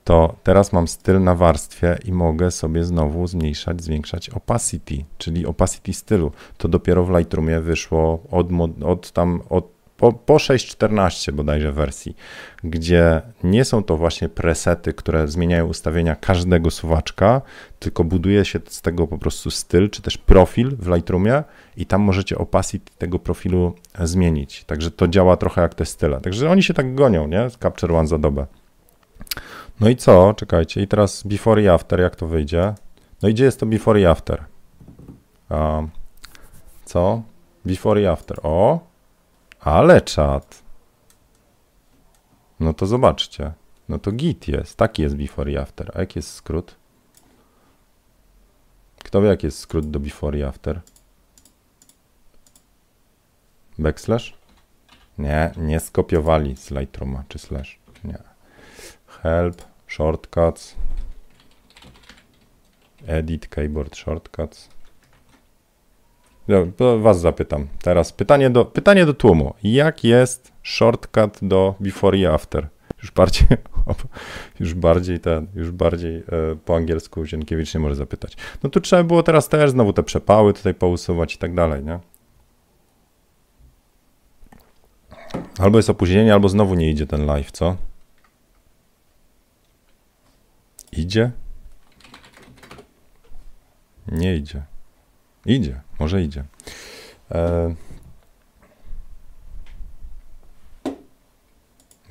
to teraz mam styl na warstwie i mogę sobie znowu zmniejszać, zwiększać opacity, czyli opacity stylu. To dopiero w Lightroomie wyszło od, od tam, od po, po 6.14 bodajże wersji, gdzie nie są to właśnie presety, które zmieniają ustawienia każdego suwaczka, tylko buduje się z tego po prostu styl, czy też profil w Lightroomie i tam możecie opacity tego profilu zmienić. Także to działa trochę jak te style. Także oni się tak gonią, nie? Capture One za dobę. No i co? Czekajcie. I teraz before i after, jak to wyjdzie? No i gdzie jest to before i after? Um, co? Before i after. O, ale czat. No to zobaczcie. No to git jest. Taki jest before i after. A jaki jest skrót? Kto wie, jaki jest skrót do before i after? Backslash? Nie, nie skopiowali z Lightrooma czy slash. Nie. Help, shortcuts, edit, keyboard shortcuts. No, was zapytam teraz. Pytanie do, pytanie do tłumu. Jak jest shortcut do before i after? Już bardziej, już bardziej ten, już bardziej e, po angielsku Zienkiewicz nie może zapytać. No tu trzeba było teraz też znowu te przepały tutaj pousuwać i tak dalej, nie? Albo jest opóźnienie, albo znowu nie idzie ten live, co? Idzie? Nie idzie. Idzie, może idzie. E...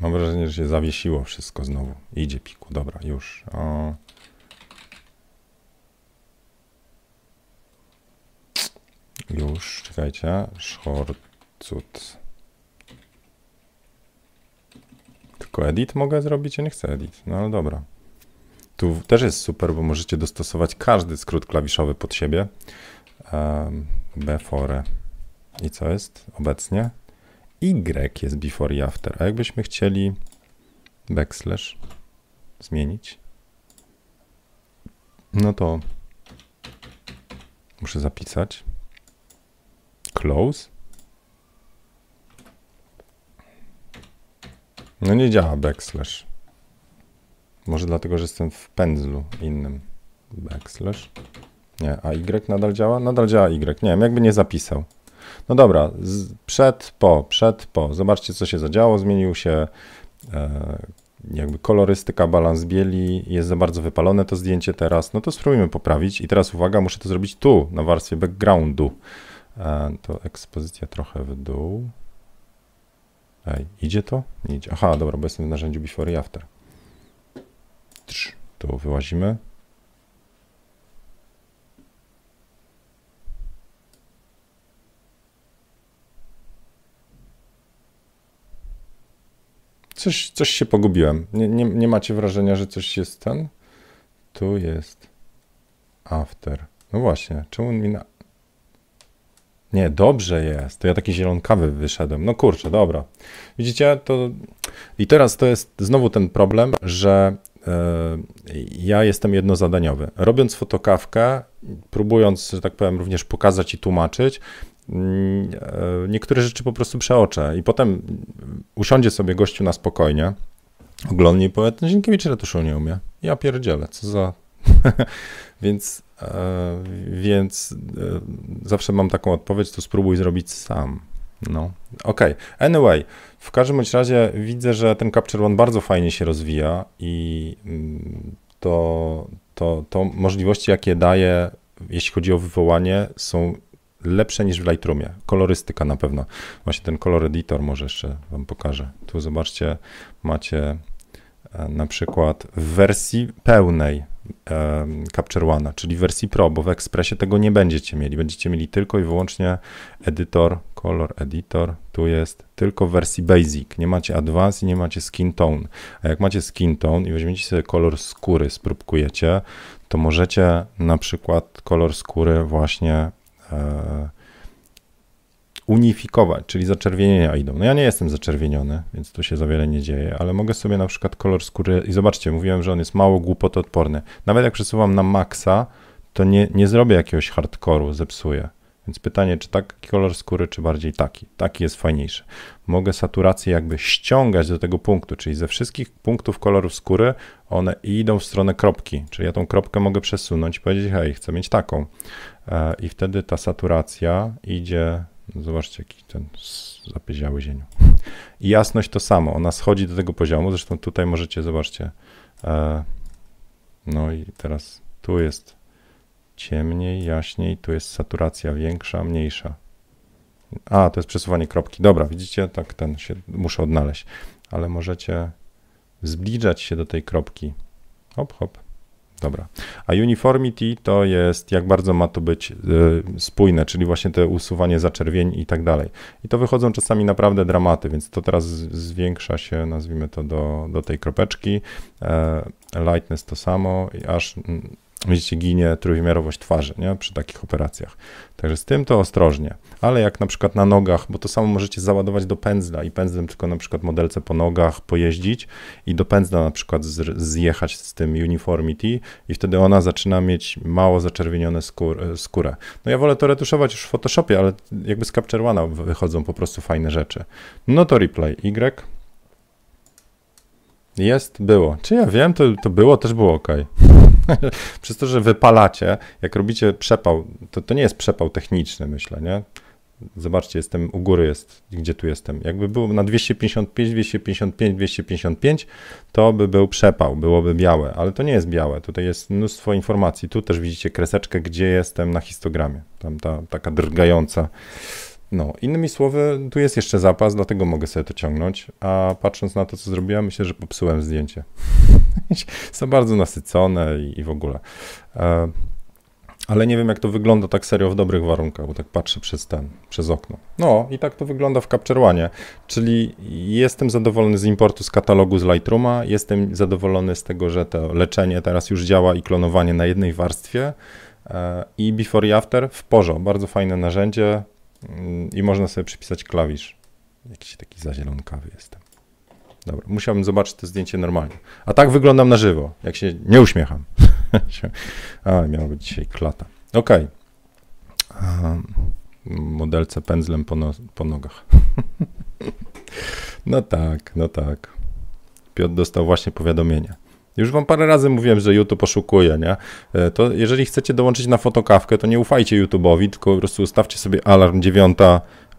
Mam wrażenie, że się zawiesiło wszystko znowu. Idzie piku, dobra, już. O. Już, czekajcie. Shortcut. Tylko edit mogę zrobić? Ja nie chcę edit. No ale dobra. Tu też jest super, bo możecie dostosować każdy skrót klawiszowy pod siebie. Before. I co jest obecnie? Y jest before i after. A jakbyśmy chcieli backslash zmienić, no to muszę zapisać close. No nie działa backslash. Może dlatego, że jestem w pędzlu innym. Backslash. Nie, a Y nadal działa? Nadal działa Y. Nie wiem, jakby nie zapisał. No dobra, z, przed, po, przed, po. Zobaczcie, co się zadziało. Zmienił się e, jakby kolorystyka, balans bieli. Jest za bardzo wypalone to zdjęcie teraz. No to spróbujmy poprawić. I teraz uwaga, muszę to zrobić tu, na warstwie backgroundu. E, to ekspozycja trochę w dół. Ej, idzie to? Nie idzie. Aha, dobra, bo jestem w narzędziu before i after. Tu wyłazimy. Coś, coś się pogubiłem. Nie, nie, nie macie wrażenia, że coś jest ten? Tu jest after. No właśnie, czemu mi na... Nie, dobrze jest. To ja taki zielonkawy wyszedłem. No kurczę, dobra. Widzicie, to... I teraz to jest znowu ten problem, że yy, ja jestem jednozadaniowy. Robiąc fotokawkę, próbując, że tak powiem, również pokazać i tłumaczyć, e, niektóre rzeczy po prostu przeoczę i potem usiądzie sobie gościu na spokojnie, oglądnie i powie, ten Zienkiewicz retuszu nie umie. Ja pierdzielę, co za... więc e, więc e, zawsze mam taką odpowiedź, to spróbuj zrobić sam. No, okej. Okay. Anyway, w każdym bądź razie widzę, że ten Capture One bardzo fajnie się rozwija i mm, to, to, to możliwości, jakie daje, jeśli chodzi o wywołanie, są lepsze niż w Lightroomie. Kolorystyka na pewno. Właśnie ten kolor editor może jeszcze wam pokażę. Tu zobaczcie, macie e, na przykład w wersji pełnej Capture One, czyli w wersji Pro, bo w Expressie tego nie będziecie mieli. Będziecie mieli tylko i wyłącznie edytor, color editor, tu jest tylko w wersji Basic. Nie macie Advanced i nie macie Skin Tone. A jak macie Skin Tone i weźmiecie sobie kolor skóry, spróbkujecie, to możecie na przykład kolor skóry właśnie unifikować, czyli zaczerwienienia idą. No ja nie jestem zaczerwieniony, więc tu się za wiele nie dzieje, ale mogę sobie na przykład kolor skóry i zobaczcie, mówiłem, że on jest mało głupotoodporny. Nawet jak przesuwam na maksa, to nie, nie zrobię jakiegoś hardkoru, zepsuję. Więc pytanie, czy taki kolor skóry, czy bardziej taki? Taki jest fajniejszy. Mogę saturację jakby ściągać do tego punktu, czyli ze wszystkich punktów kolorów skóry one idą w stronę kropki, czyli ja tą kropkę mogę przesunąć i powiedzieć, hej, chcę mieć taką. E, I wtedy ta saturacja idzie, zobaczcie jaki ten zapieziały zieniu. I jasność to samo, ona schodzi do tego poziomu, zresztą tutaj możecie, zobaczcie, e, no i teraz tu jest ciemniej, jaśniej, tu jest saturacja większa, mniejsza. A, to jest przesuwanie kropki. Dobra, widzicie, tak ten się muszę odnaleźć, ale możecie zbliżać się do tej kropki. Hop, hop. Dobra. A uniformity to jest jak bardzo ma to być y, spójne, czyli właśnie te usuwanie zaczerwień i tak dalej. I to wychodzą czasami naprawdę dramaty, więc to teraz zwiększa się, nazwijmy to do, do tej kropeczki. E, lightness to samo, aż widzicie, ginie trójwymiarowość twarzy nie? przy takich operacjach. Także z tym to ostrożnie. Ale jak na przykład na nogach, bo to samo możecie załadować do pędzla i pędzlem tylko na przykład modelce po nogach pojeździć i do pędzla na przykład zjechać z tym uniformity i wtedy ona zaczyna mieć mało zaczerwienione skór, e, skórę. No ja wolę to retuszować już w Photoshopie, ale jakby z Capture One wychodzą po prostu fajne rzeczy. No to replay Y. Jest, było. Czy ja wiem, to, to było, też było ok. Przez to, że wypalacie, jak robicie przepał, to, to nie jest przepał techniczny, myślę, nie? Zobaczcie, jestem u góry, jest, gdzie tu jestem. Jakby był na 255, 255, 255, to by był przepał, byłoby białe, ale to nie jest białe. Tutaj jest mnóstwo informacji. Tu też widzicie kreseczkę, gdzie jestem na histogramie. Tam ta taka drgająca. No, innymi słowy, tu jest jeszcze zapas, dlatego mogę sobie to ciągnąć, a patrząc na to, co zrobiłem, myślę, że popsułem zdjęcie. Są bardzo nasycone i, i w ogóle. E, ale nie wiem, jak to wygląda tak serio w dobrych warunkach, bo tak patrzę przez ten, przez okno. No i tak to wygląda w Capture One, czyli jestem zadowolony z importu z katalogu z Lightrooma, jestem zadowolony z tego, że to leczenie teraz już działa i klonowanie na jednej warstwie e, i before i after w porze, bardzo fajne narzędzie i można sobie przypisać klawisz. Jakiś taki zazielonkawy jestem. Dobra, musiałbym zobaczyć to zdjęcie normalnie. A tak wyglądam na żywo, jak się nie uśmiecham. A, miała być dzisiaj klata. Ok. Modelce pędzlem po, no, po nogach. no tak, no tak. Piotr dostał właśnie powiadomienie. Już wam parę razy mówiłem, że YouTube poszukuje, nie? E, to jeżeli chcecie dołączyć na fotokawkę, to nie ufajcie YouTube'owi, tylko po prostu ustawcie sobie alarm 9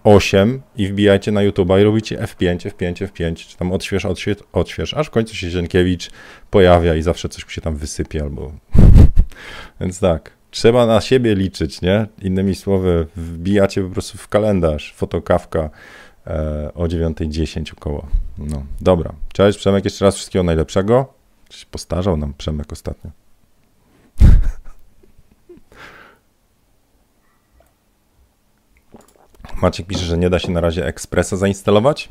8 i wbijajcie na YouTube i robicie F5, F5, F5, czy tam odśwież, odśwież, odśwież, aż w końcu się Zienkiewicz pojawia i zawsze coś się tam wysypie albo... Więc tak, trzeba na siebie liczyć, nie? Innymi słowy, wbijacie po prostu w kalendarz fotokawka e, o 9.10 około. No, dobra. Cześć Przemek, jeszcze raz wszystkiego najlepszego. Postarzał nam Przemek ostatnio. Maciek pisze, że nie da się na razie Expressa zainstalować.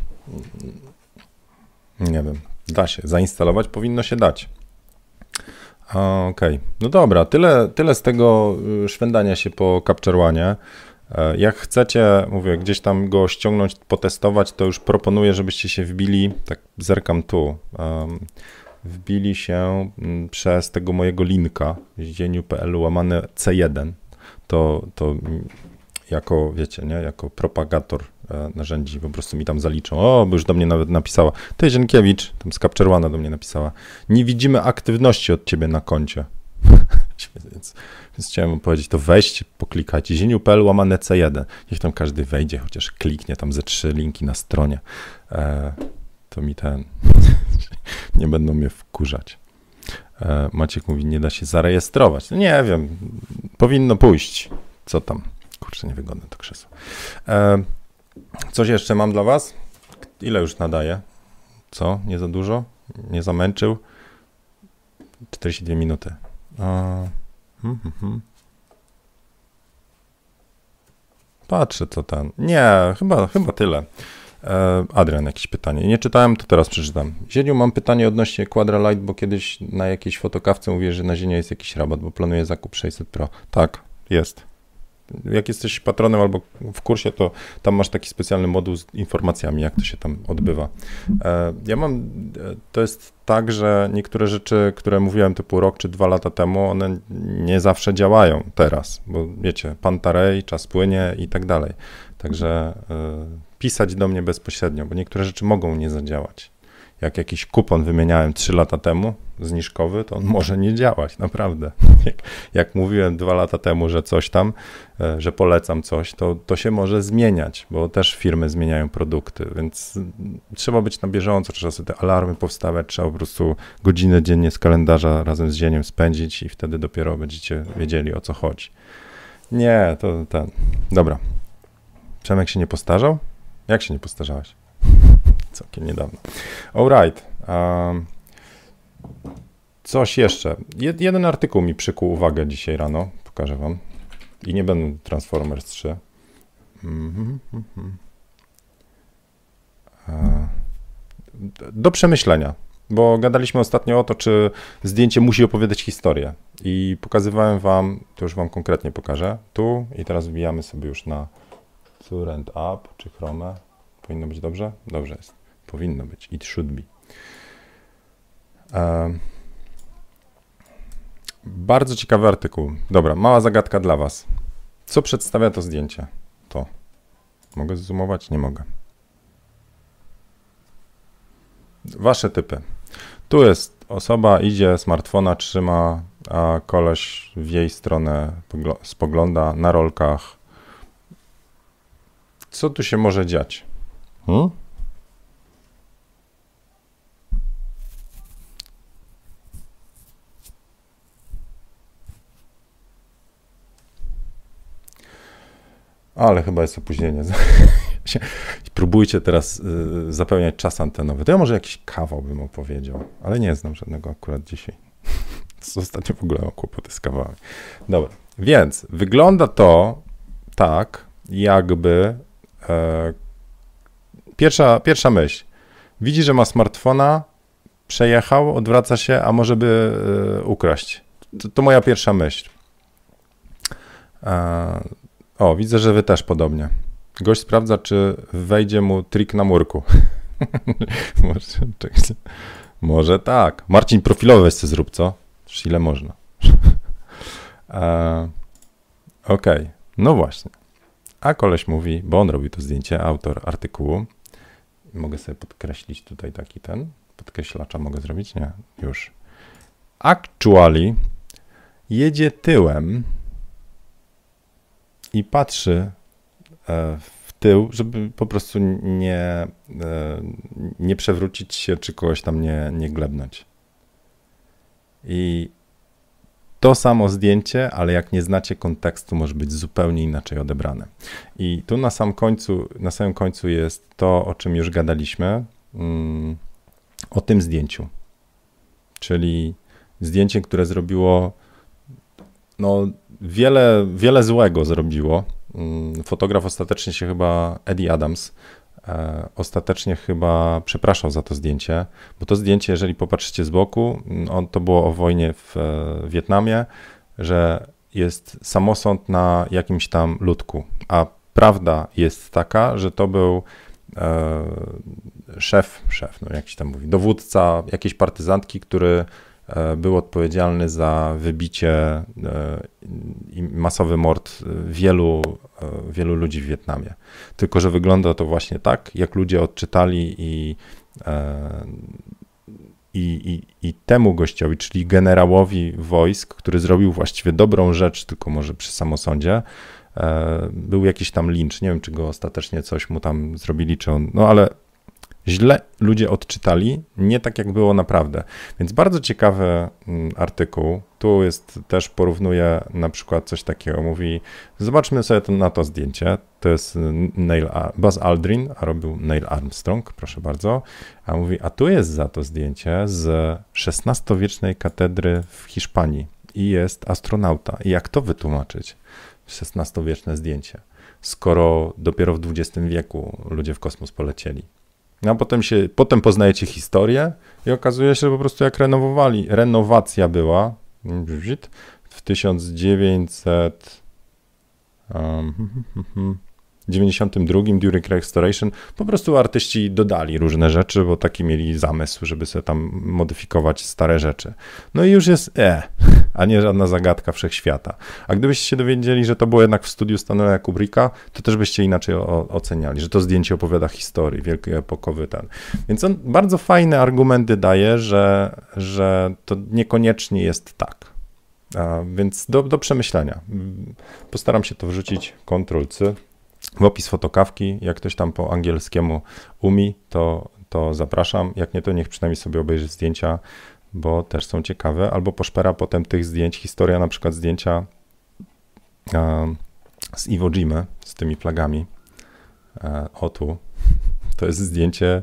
Nie wiem, da się. Zainstalować powinno się dać. Okej, okay. no dobra, tyle, tyle z tego y, szwendania się po Capture One. Jak chcecie, mówię, gdzieś tam go ściągnąć, potestować, to już proponuję, żebyście się wbili, tak zerkam tu, wbili się mm, przez tego mojego linka, zieniu.pl łamane C1. To, to jako, wiecie, nie, jako propagator e, narzędzi, po prostu mi tam zaliczą. O, bo już do mnie nawet napisała. Ty, Zienkiewicz, tam z Capture do mnie napisała. Nie widzimy aktywności od ciebie na koncie. więc, więc chciałem powiedzieć, to weźcie, poklikajcie. Zieniu.pl łamane C1. Niech tam każdy wejdzie, chociaż kliknie tam ze trzy linki na stronie. E, to mi ten, nie będą mnie wkurzać. E, Maciek mówi, nie da się zarejestrować. No nie wiem, powinno pójść. Co tam? Kurczę, niewygodne to krzesło. E, coś jeszcze mam dla was? Ile już nadaje? Co? Nie za dużo? Nie zamęczył? 42 minuty. Hmm. Patrzę, co tam. Nie, chyba, chyba tyle. E, Adrian, jakieś pytanie. Nie czytałem, to teraz przeczytam. Zieniu, mam pytanie odnośnie Quadra Light, bo kiedyś na jakiejś fotokawce mówię, że na Zieniu jest jakiś rabat, bo planuję zakup 600 Pro. Tak, jest jak jesteś patronem albo w kursie, to tam masz taki specjalny moduł z informacjami, jak to się tam odbywa. E, ja mam, e, to jest tak, że niektóre rzeczy, które mówiłem typu rok czy dwa lata temu, one nie zawsze działają teraz, bo wiecie, pantarej, czas płynie i tak dalej. Także e, pisać do mnie bezpośrednio, bo niektóre rzeczy mogą nie zadziałać jak jakiś kupon wymieniałem 3 lata temu, zniżkowy, to on może nie działać, naprawdę. Jak, jak, mówiłem dwa lata temu, że coś tam, e, że polecam coś, to, to się może zmieniać, bo też firmy zmieniają produkty, więc trzeba być na bieżąco, trzeba sobie te alarmy powstawiać, trzeba po prostu godzinę dziennie z kalendarza razem z dzieniem spędzić i wtedy dopiero będziecie wiedzieli o co chodzi. Nie, to ten. Dobra. Przemek się nie postarzał? Jak się nie postarzałeś? całkiem niedawno. Alright. Um, coś jeszcze. Jed, jeden artykuł mi przykuł uwagę dzisiaj rano. Pokażę wam. I nie będę Transformers 3. Mm -hmm. Do przemyślenia, bo gadaliśmy ostatnio o to, czy zdjęcie musi opowiadać historię. I pokazywałem wam, to już wam konkretnie pokażę, tu i teraz wbijamy sobie już na Current Up czy Chrome. Powinno być dobrze? Dobrze jest. Powinno być. It should be. E, bardzo ciekawy artykuł. Dobra, mała zagadka dla Was. Co przedstawia to zdjęcie? To. Mogę zoomować? Nie mogę. Wasze typy. Tu jest osoba, idzie, smartfona trzyma, a koleś w jej stronę spogląda na rolkach. Co tu się może dziać? Hmm? Ale chyba jest opóźnienie. Próbujcie teraz y, zapełniać czas antenowy. To ja może jakiś kawał bym opowiedział, ale nie znam żadnego akurat dzisiaj. Ostatnio w ogóle mam kłopoty z kawałami. Dobra, więc wygląda to tak, jakby pierwsza, pierwsza myśl. Widzi, że ma smartfona, przejechał, odwraca się, a może by e, ukraść. To, to moja pierwsza myśl. E, o, widzę, że wy też podobnie. Gość sprawdza, czy wejdzie mu trik na murku. może, może tak. Marcin, profilowe weź zrób, co? ile można. e, Okej, okay. no właśnie. A koleś mówi, bo on robił to zdjęcie, autor artykułu. Mogę sobie podkreślić tutaj taki ten, podkreślacza mogę zrobić? Nie, już. Actually jedzie tyłem i patrzy e, w tył, żeby po prostu nie, e, nie przewrócić się, czy kogoś tam nie, nie glebnąć. I to samo zdjęcie, ale jak nie znacie kontekstu, może być zupełnie inaczej odebrane. I tu na sam końcu, na samym końcu jest to, o czym już gadaliśmy, mm, o tym zdjęciu. Czyli zdjęcie, które zrobiło no, wiele, wiele złego zrobiło. Mm, fotograf ostatecznie się chyba, Eddie Adams, ostatecznie chyba przepraszał za to zdjęcie, bo to zdjęcie, jeżeli popatrzycie z boku, mm, on, to było o wojnie w e, Wietnamie, że jest samosąd na jakimś tam ludku, a prawda jest taka, że to był e, szef, szef, no jakiś tam mówi, dowódca jakiejś partyzantki, który E, był odpowiedzialny za wybicie e, i masowy mord wielu, e, wielu ludzi w Wietnamie. Tylko, że wygląda to właśnie tak, jak ludzie odczytali i, i, i, i temu gościowi, czyli generałowi wojsk, który zrobił właściwie dobrą rzecz, tylko może przy samosądzie, był jakiś tam lincz. Nie wiem, czy go ostatecznie coś mu tam zrobili, czy on. No ale źle ludzie odczytali, nie tak jak było naprawdę. Więc bardzo ciekawy mm, artykuł. Tu jest też porównuje na przykład coś takiego. Mówi, zobaczmy sobie to, na to zdjęcie. To jest Neil, Buzz Aldrin, a robił Neil Armstrong, proszę bardzo. A mówi, a tu jest za to zdjęcie z XVI-wiecznej katedry w Hiszpanii i jest astronauta. I jak to wytłumaczyć? XVI-wieczne zdjęcie, skoro dopiero w XX wieku ludzie w kosmos polecieli. No, a potem, się, potem poznajecie historię i okazuje się, że po prostu jak renowowali, renowacja była w 1900. Um, 92 During Restoration po prostu artyści dodali różne rzeczy, bo taki mieli zamysł, żeby sobie tam modyfikować stare rzeczy. No i już jest e, a nie żadna zagadka wszechświata. A gdybyście się dowiedzieli, że to było jednak w studiu Stanleya Kubricka, to też byście inaczej o, oceniali, że to zdjęcie opowiada historii, wielki epokowy ten. Więc on bardzo fajne argumenty daje, że, że to niekoniecznie jest tak. A więc do, do przemyślenia. Postaram się to wrzucić, Ctrl-C w opis fotokawki. Jak ktoś tam po angielskiemu umi, to, to zapraszam. Jak nie, to niech przynajmniej sobie obejrzy zdjęcia, bo też są ciekawe. Albo poszpera potem tych zdjęć. Historia na przykład zdjęcia z Iwo Jimy, z tymi flagami. E, o tu. To jest zdjęcie,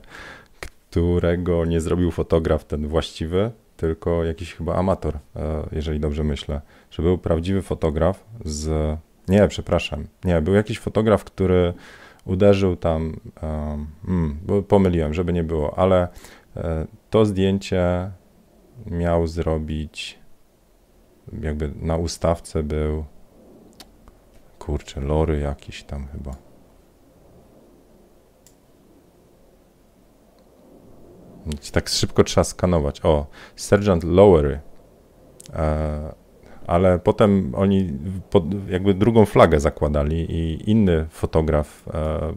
którego nie zrobił fotograf ten właściwy, tylko jakiś chyba amator, e, jeżeli dobrze myślę. Że był prawdziwy fotograf z nie, przepraszam. Nie, był jakiś fotograf, który uderzył tam. Um, pomyliłem, żeby nie było, ale e, to zdjęcie miał zrobić. Jakby na ustawce był. Kurczę, lory jakiś tam chyba. Tak szybko trzeba skanować. O, Sergeant Lowery. E, ale potem oni jakby drugą flagę zakładali i inny fotograf e,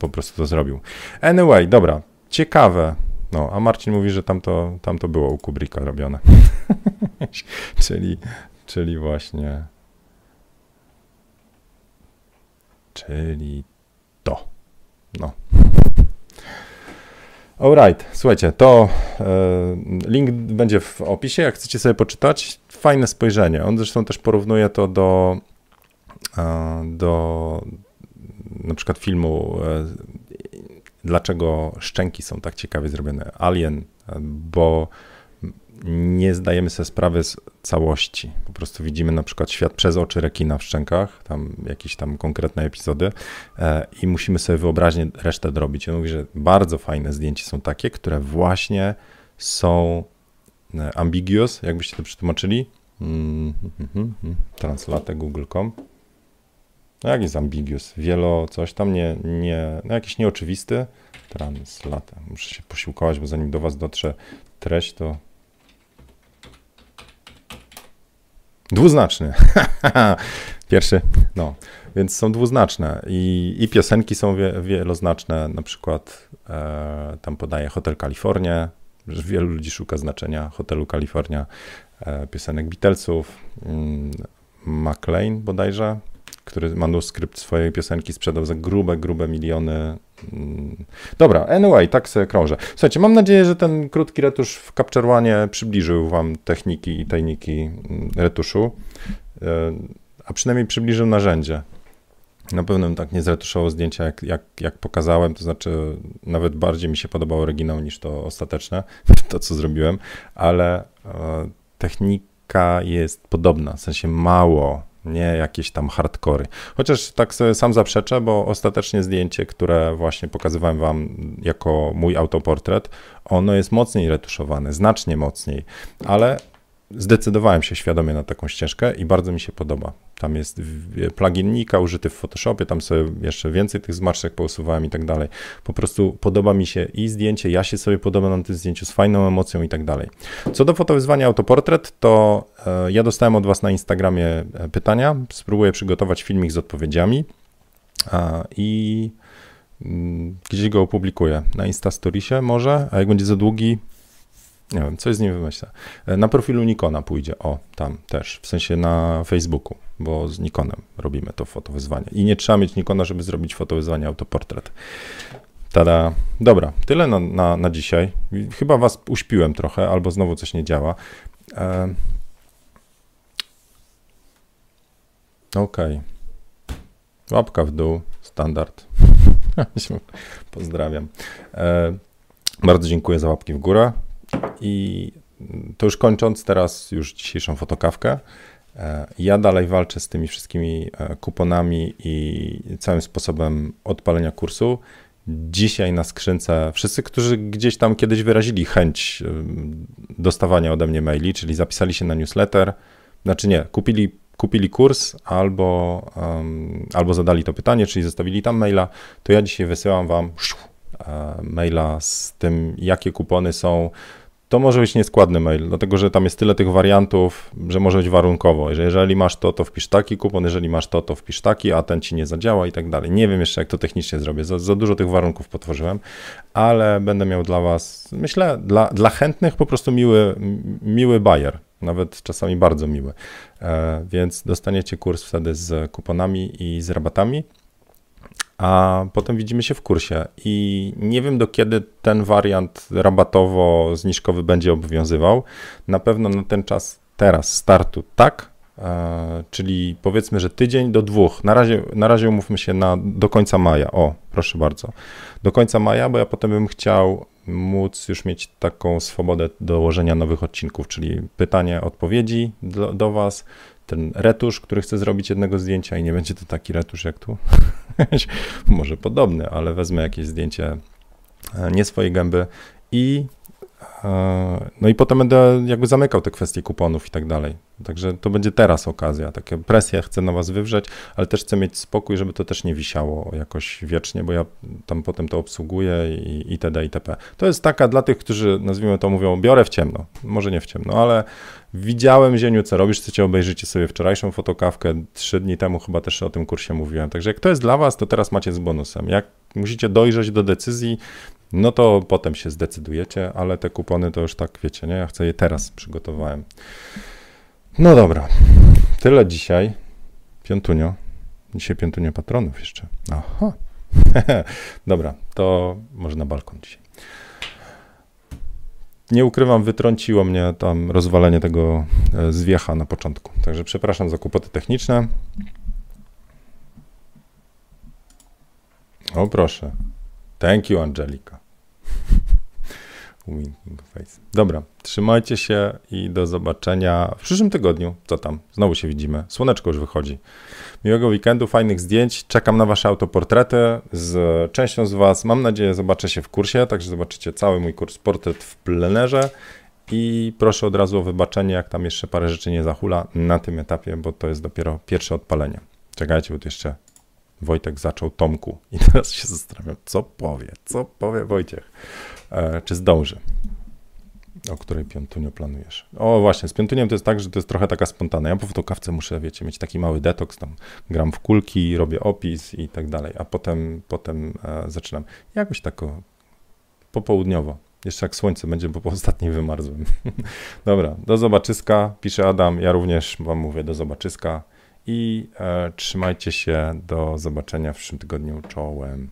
po prostu to zrobił. Anyway, dobra, ciekawe. No, a Marcin mówi, że tam to, tam to było u Kubricka robione. czyli, czyli właśnie. Czyli to. No. Alright, słuchajcie, to e, link będzie w opisie, jak chcecie sobie poczytać. Fajne spojrzenie. On zresztą też porównuje to do, e, do na przykład filmu e, Dlaczego szczęki są tak ciekawie zrobione. Alien, bo nie zdajemy sobie sprawy z całości. Po prostu widzimy na przykład świat przez oczy rekina w szczękach, tam jakieś tam konkretne epizody e, i musimy sobie wyobraźnie resztę zrobić. On mówi, że bardzo fajne zdjęcia są takie, które właśnie są e, ambiguous, jakbyście to przetłumaczyli. Mm, mm, mm, Translate google.com. No jak jest ambiguous? Wielo coś tam, nie, nie no jakiś nieoczywisty. Translate. Muszę się posiłkować, bo zanim do was dotrze treść, to Dwuznaczny. Pierwszy, no. Więc są dwuznaczne i, i piosenki są wie, wieloznaczne. Na przykład e, tam podaje Hotel Kalifornia, wielu ludzi szuka znaczenia hotelu Kalifornia, e, piosenek Beatlesów, mm, McLean bodajże, który manuskrypt swojej piosenki sprzedał za grube, grube miliony. Mm. Dobra, anyway, tak sobie krążę. Słuchajcie, mam nadzieję, że ten krótki retusz w Capture One przybliżył wam techniki i tajniki mm, retuszu, e, a przynajmniej przybliżył narzędzie. Na pewno tak nie zretuszowało zdjęcia, jak, jak, jak pokazałem, to znaczy nawet bardziej mi się podobał oryginał niż to ostateczne, to co zrobiłem, ale e, technika jest podobna, w sensie mało nie jakieś tam hardkory. Chociaż tak sobie sam zaprzeczę, bo ostatecznie zdjęcie, które właśnie pokazywałem wam jako mój autoportret, ono jest mocniej retuszowane, znacznie mocniej, ale zdecydowałem się świadomie na taką ścieżkę i bardzo mi się podoba. Tam jest plugin Nika użyty w Photoshopie, tam sobie jeszcze więcej tych zmarszczek pousuwałem i tak dalej. Po prostu podoba mi się i zdjęcie, ja się sobie podobam na tym zdjęciu z fajną emocją i tak dalej. Co do fotowyzwania autoportret, to e, ja dostałem od Was na Instagramie e, pytania, spróbuję przygotować filmik z odpowiedziami i mm, gdzieś go opublikuję. Na Insta Storiesie może, a jak będzie za długi, nie wiem, coś z nim wymyślę. E, na profilu Nikona pójdzie, o, tam też, w sensie na Facebooku, bo z Nikonem robimy to fotowyzwanie. I nie trzeba mieć Nikona, żeby zrobić fotowyzwanie autoportret. Tada. Dobra, tyle na, na, na dzisiaj. Chyba was uśpiłem trochę, albo znowu coś nie działa. E... Okej. Okay. Łapka w dół, standard. Pozdrawiam. E... Bardzo dziękuję za łapki w górę. I to już kończąc teraz już dzisiejszą fotokawkę, e, ja dalej walczę z tymi wszystkimi e, kuponami i całym sposobem odpalenia kursu. Dzisiaj na skrzynce wszyscy, którzy gdzieś tam kiedyś wyrazili chęć e, dostawania ode mnie maili, czyli zapisali się na newsletter, znaczy nie, kupili, kupili kurs albo, um, albo zadali to pytanie, czyli zostawili tam maila, to ja dzisiaj wysyłam wam maila z tym, jakie kupony są to może być nieskładny mail, dlatego że tam jest tyle tych wariantów, że może być warunkowo. Że jeżeli masz to, to wpisz taki kupon, jeżeli masz to, to wpisz taki, a ten ci nie zadziała i tak dalej. Nie wiem jeszcze, jak to technicznie zrobię. Za, za dużo tych warunków potworzyłem, ale będę miał dla Was, myślę, dla, dla chętnych po prostu miły, miły bajer, nawet czasami bardzo miły. E, więc dostaniecie kurs wtedy z kuponami i z rabatami a potem widzimy się w kursie. I nie wiem do kiedy ten wariant rabatowo-zniżkowy będzie obowiązywał. Na pewno na ten czas teraz startu tak, e, czyli powiedzmy, że tydzień do dwóch. Na razie, na razie umówmy się na, do końca maja. O, proszę bardzo. Do końca maja, bo ja potem bym chciał móc już mieć taką swobodę dołożenia nowych odcinków, czyli pytanie, odpowiedzi do, do Was, ten retusz, który chcę zrobić jednego zdjęcia i nie będzie to taki retusz jak tu. Może podobny, ale wezmę jakieś zdjęcie e, nie swojej gęby i no i potem będę jakby zamykał te kwestie kuponów i tak dalej. Także to będzie teraz okazja. Takie presję chcę na was wywrzeć, ale też chcę mieć spokój, żeby to też nie wisiało jakoś wiecznie, bo ja tam potem to obsługuję i itd. itp. To jest taka dla tych, którzy nazwijmy to mówią, biorę w ciemno. Może nie w ciemno, ale widziałem Zieniu, co robisz, chcecie obejrzycie sobie wczorajszą fotokawkę, trzy dni temu chyba też o tym kursie mówiłem. Także jak to jest dla was, to teraz macie z bonusem. Jak musicie dojrzeć do decyzji, no to potem się zdecydujecie, ale te kupony to już tak wiecie, nie? Ja chcę je teraz przygotowałem. No dobra, tyle dzisiaj. Piątunio. Dzisiaj piątunio patronów jeszcze. Aha. Dobra, to może na balkon dzisiaj. Nie ukrywam, wytrąciło mnie tam rozwalenie tego e, zwiecha na początku. Także przepraszam za kłopoty techniczne. O proszę. Thank you, Angelika. Winking face. Dobra, trzymajcie się i do zobaczenia w przyszłym tygodniu. Co tam? Znowu się widzimy. Słoneczko już wychodzi. Miłego weekendu, fajnych zdjęć. Czekam na Wasze autoportrety z częścią z Was. Mam nadzieję, zobaczę się w kursie, także zobaczycie cały mój kurs portret w plenerze. I proszę od razu o wybaczenie, jak tam jeszcze parę rzeczy nie zahula na tym etapie, bo to jest dopiero pierwsze odpalenie. Czekajcie, bo to jeszcze Wojtek zaczął Tomku i teraz się zastanawiam, co powie, co powie Wojciech, e, czy zdąży. O której piątunio planujesz? O właśnie, z piątuniem to jest tak, że to jest trochę taka spontana. Ja po fotokawce muszę, wiecie, mieć taki mały detoks, tam gram w kulki, robię opis i tak dalej, a potem, potem e, zaczynam. Jakoś tak popołudniowo. Jeszcze jak słońce będzie, bo po ostatniej wymarzłem. Dobra, do zobaczyska, pisze Adam, ja również wam mówię do zobaczyska i e, trzymajcie się. Do zobaczenia w przyszłym tygodniu. Czołem.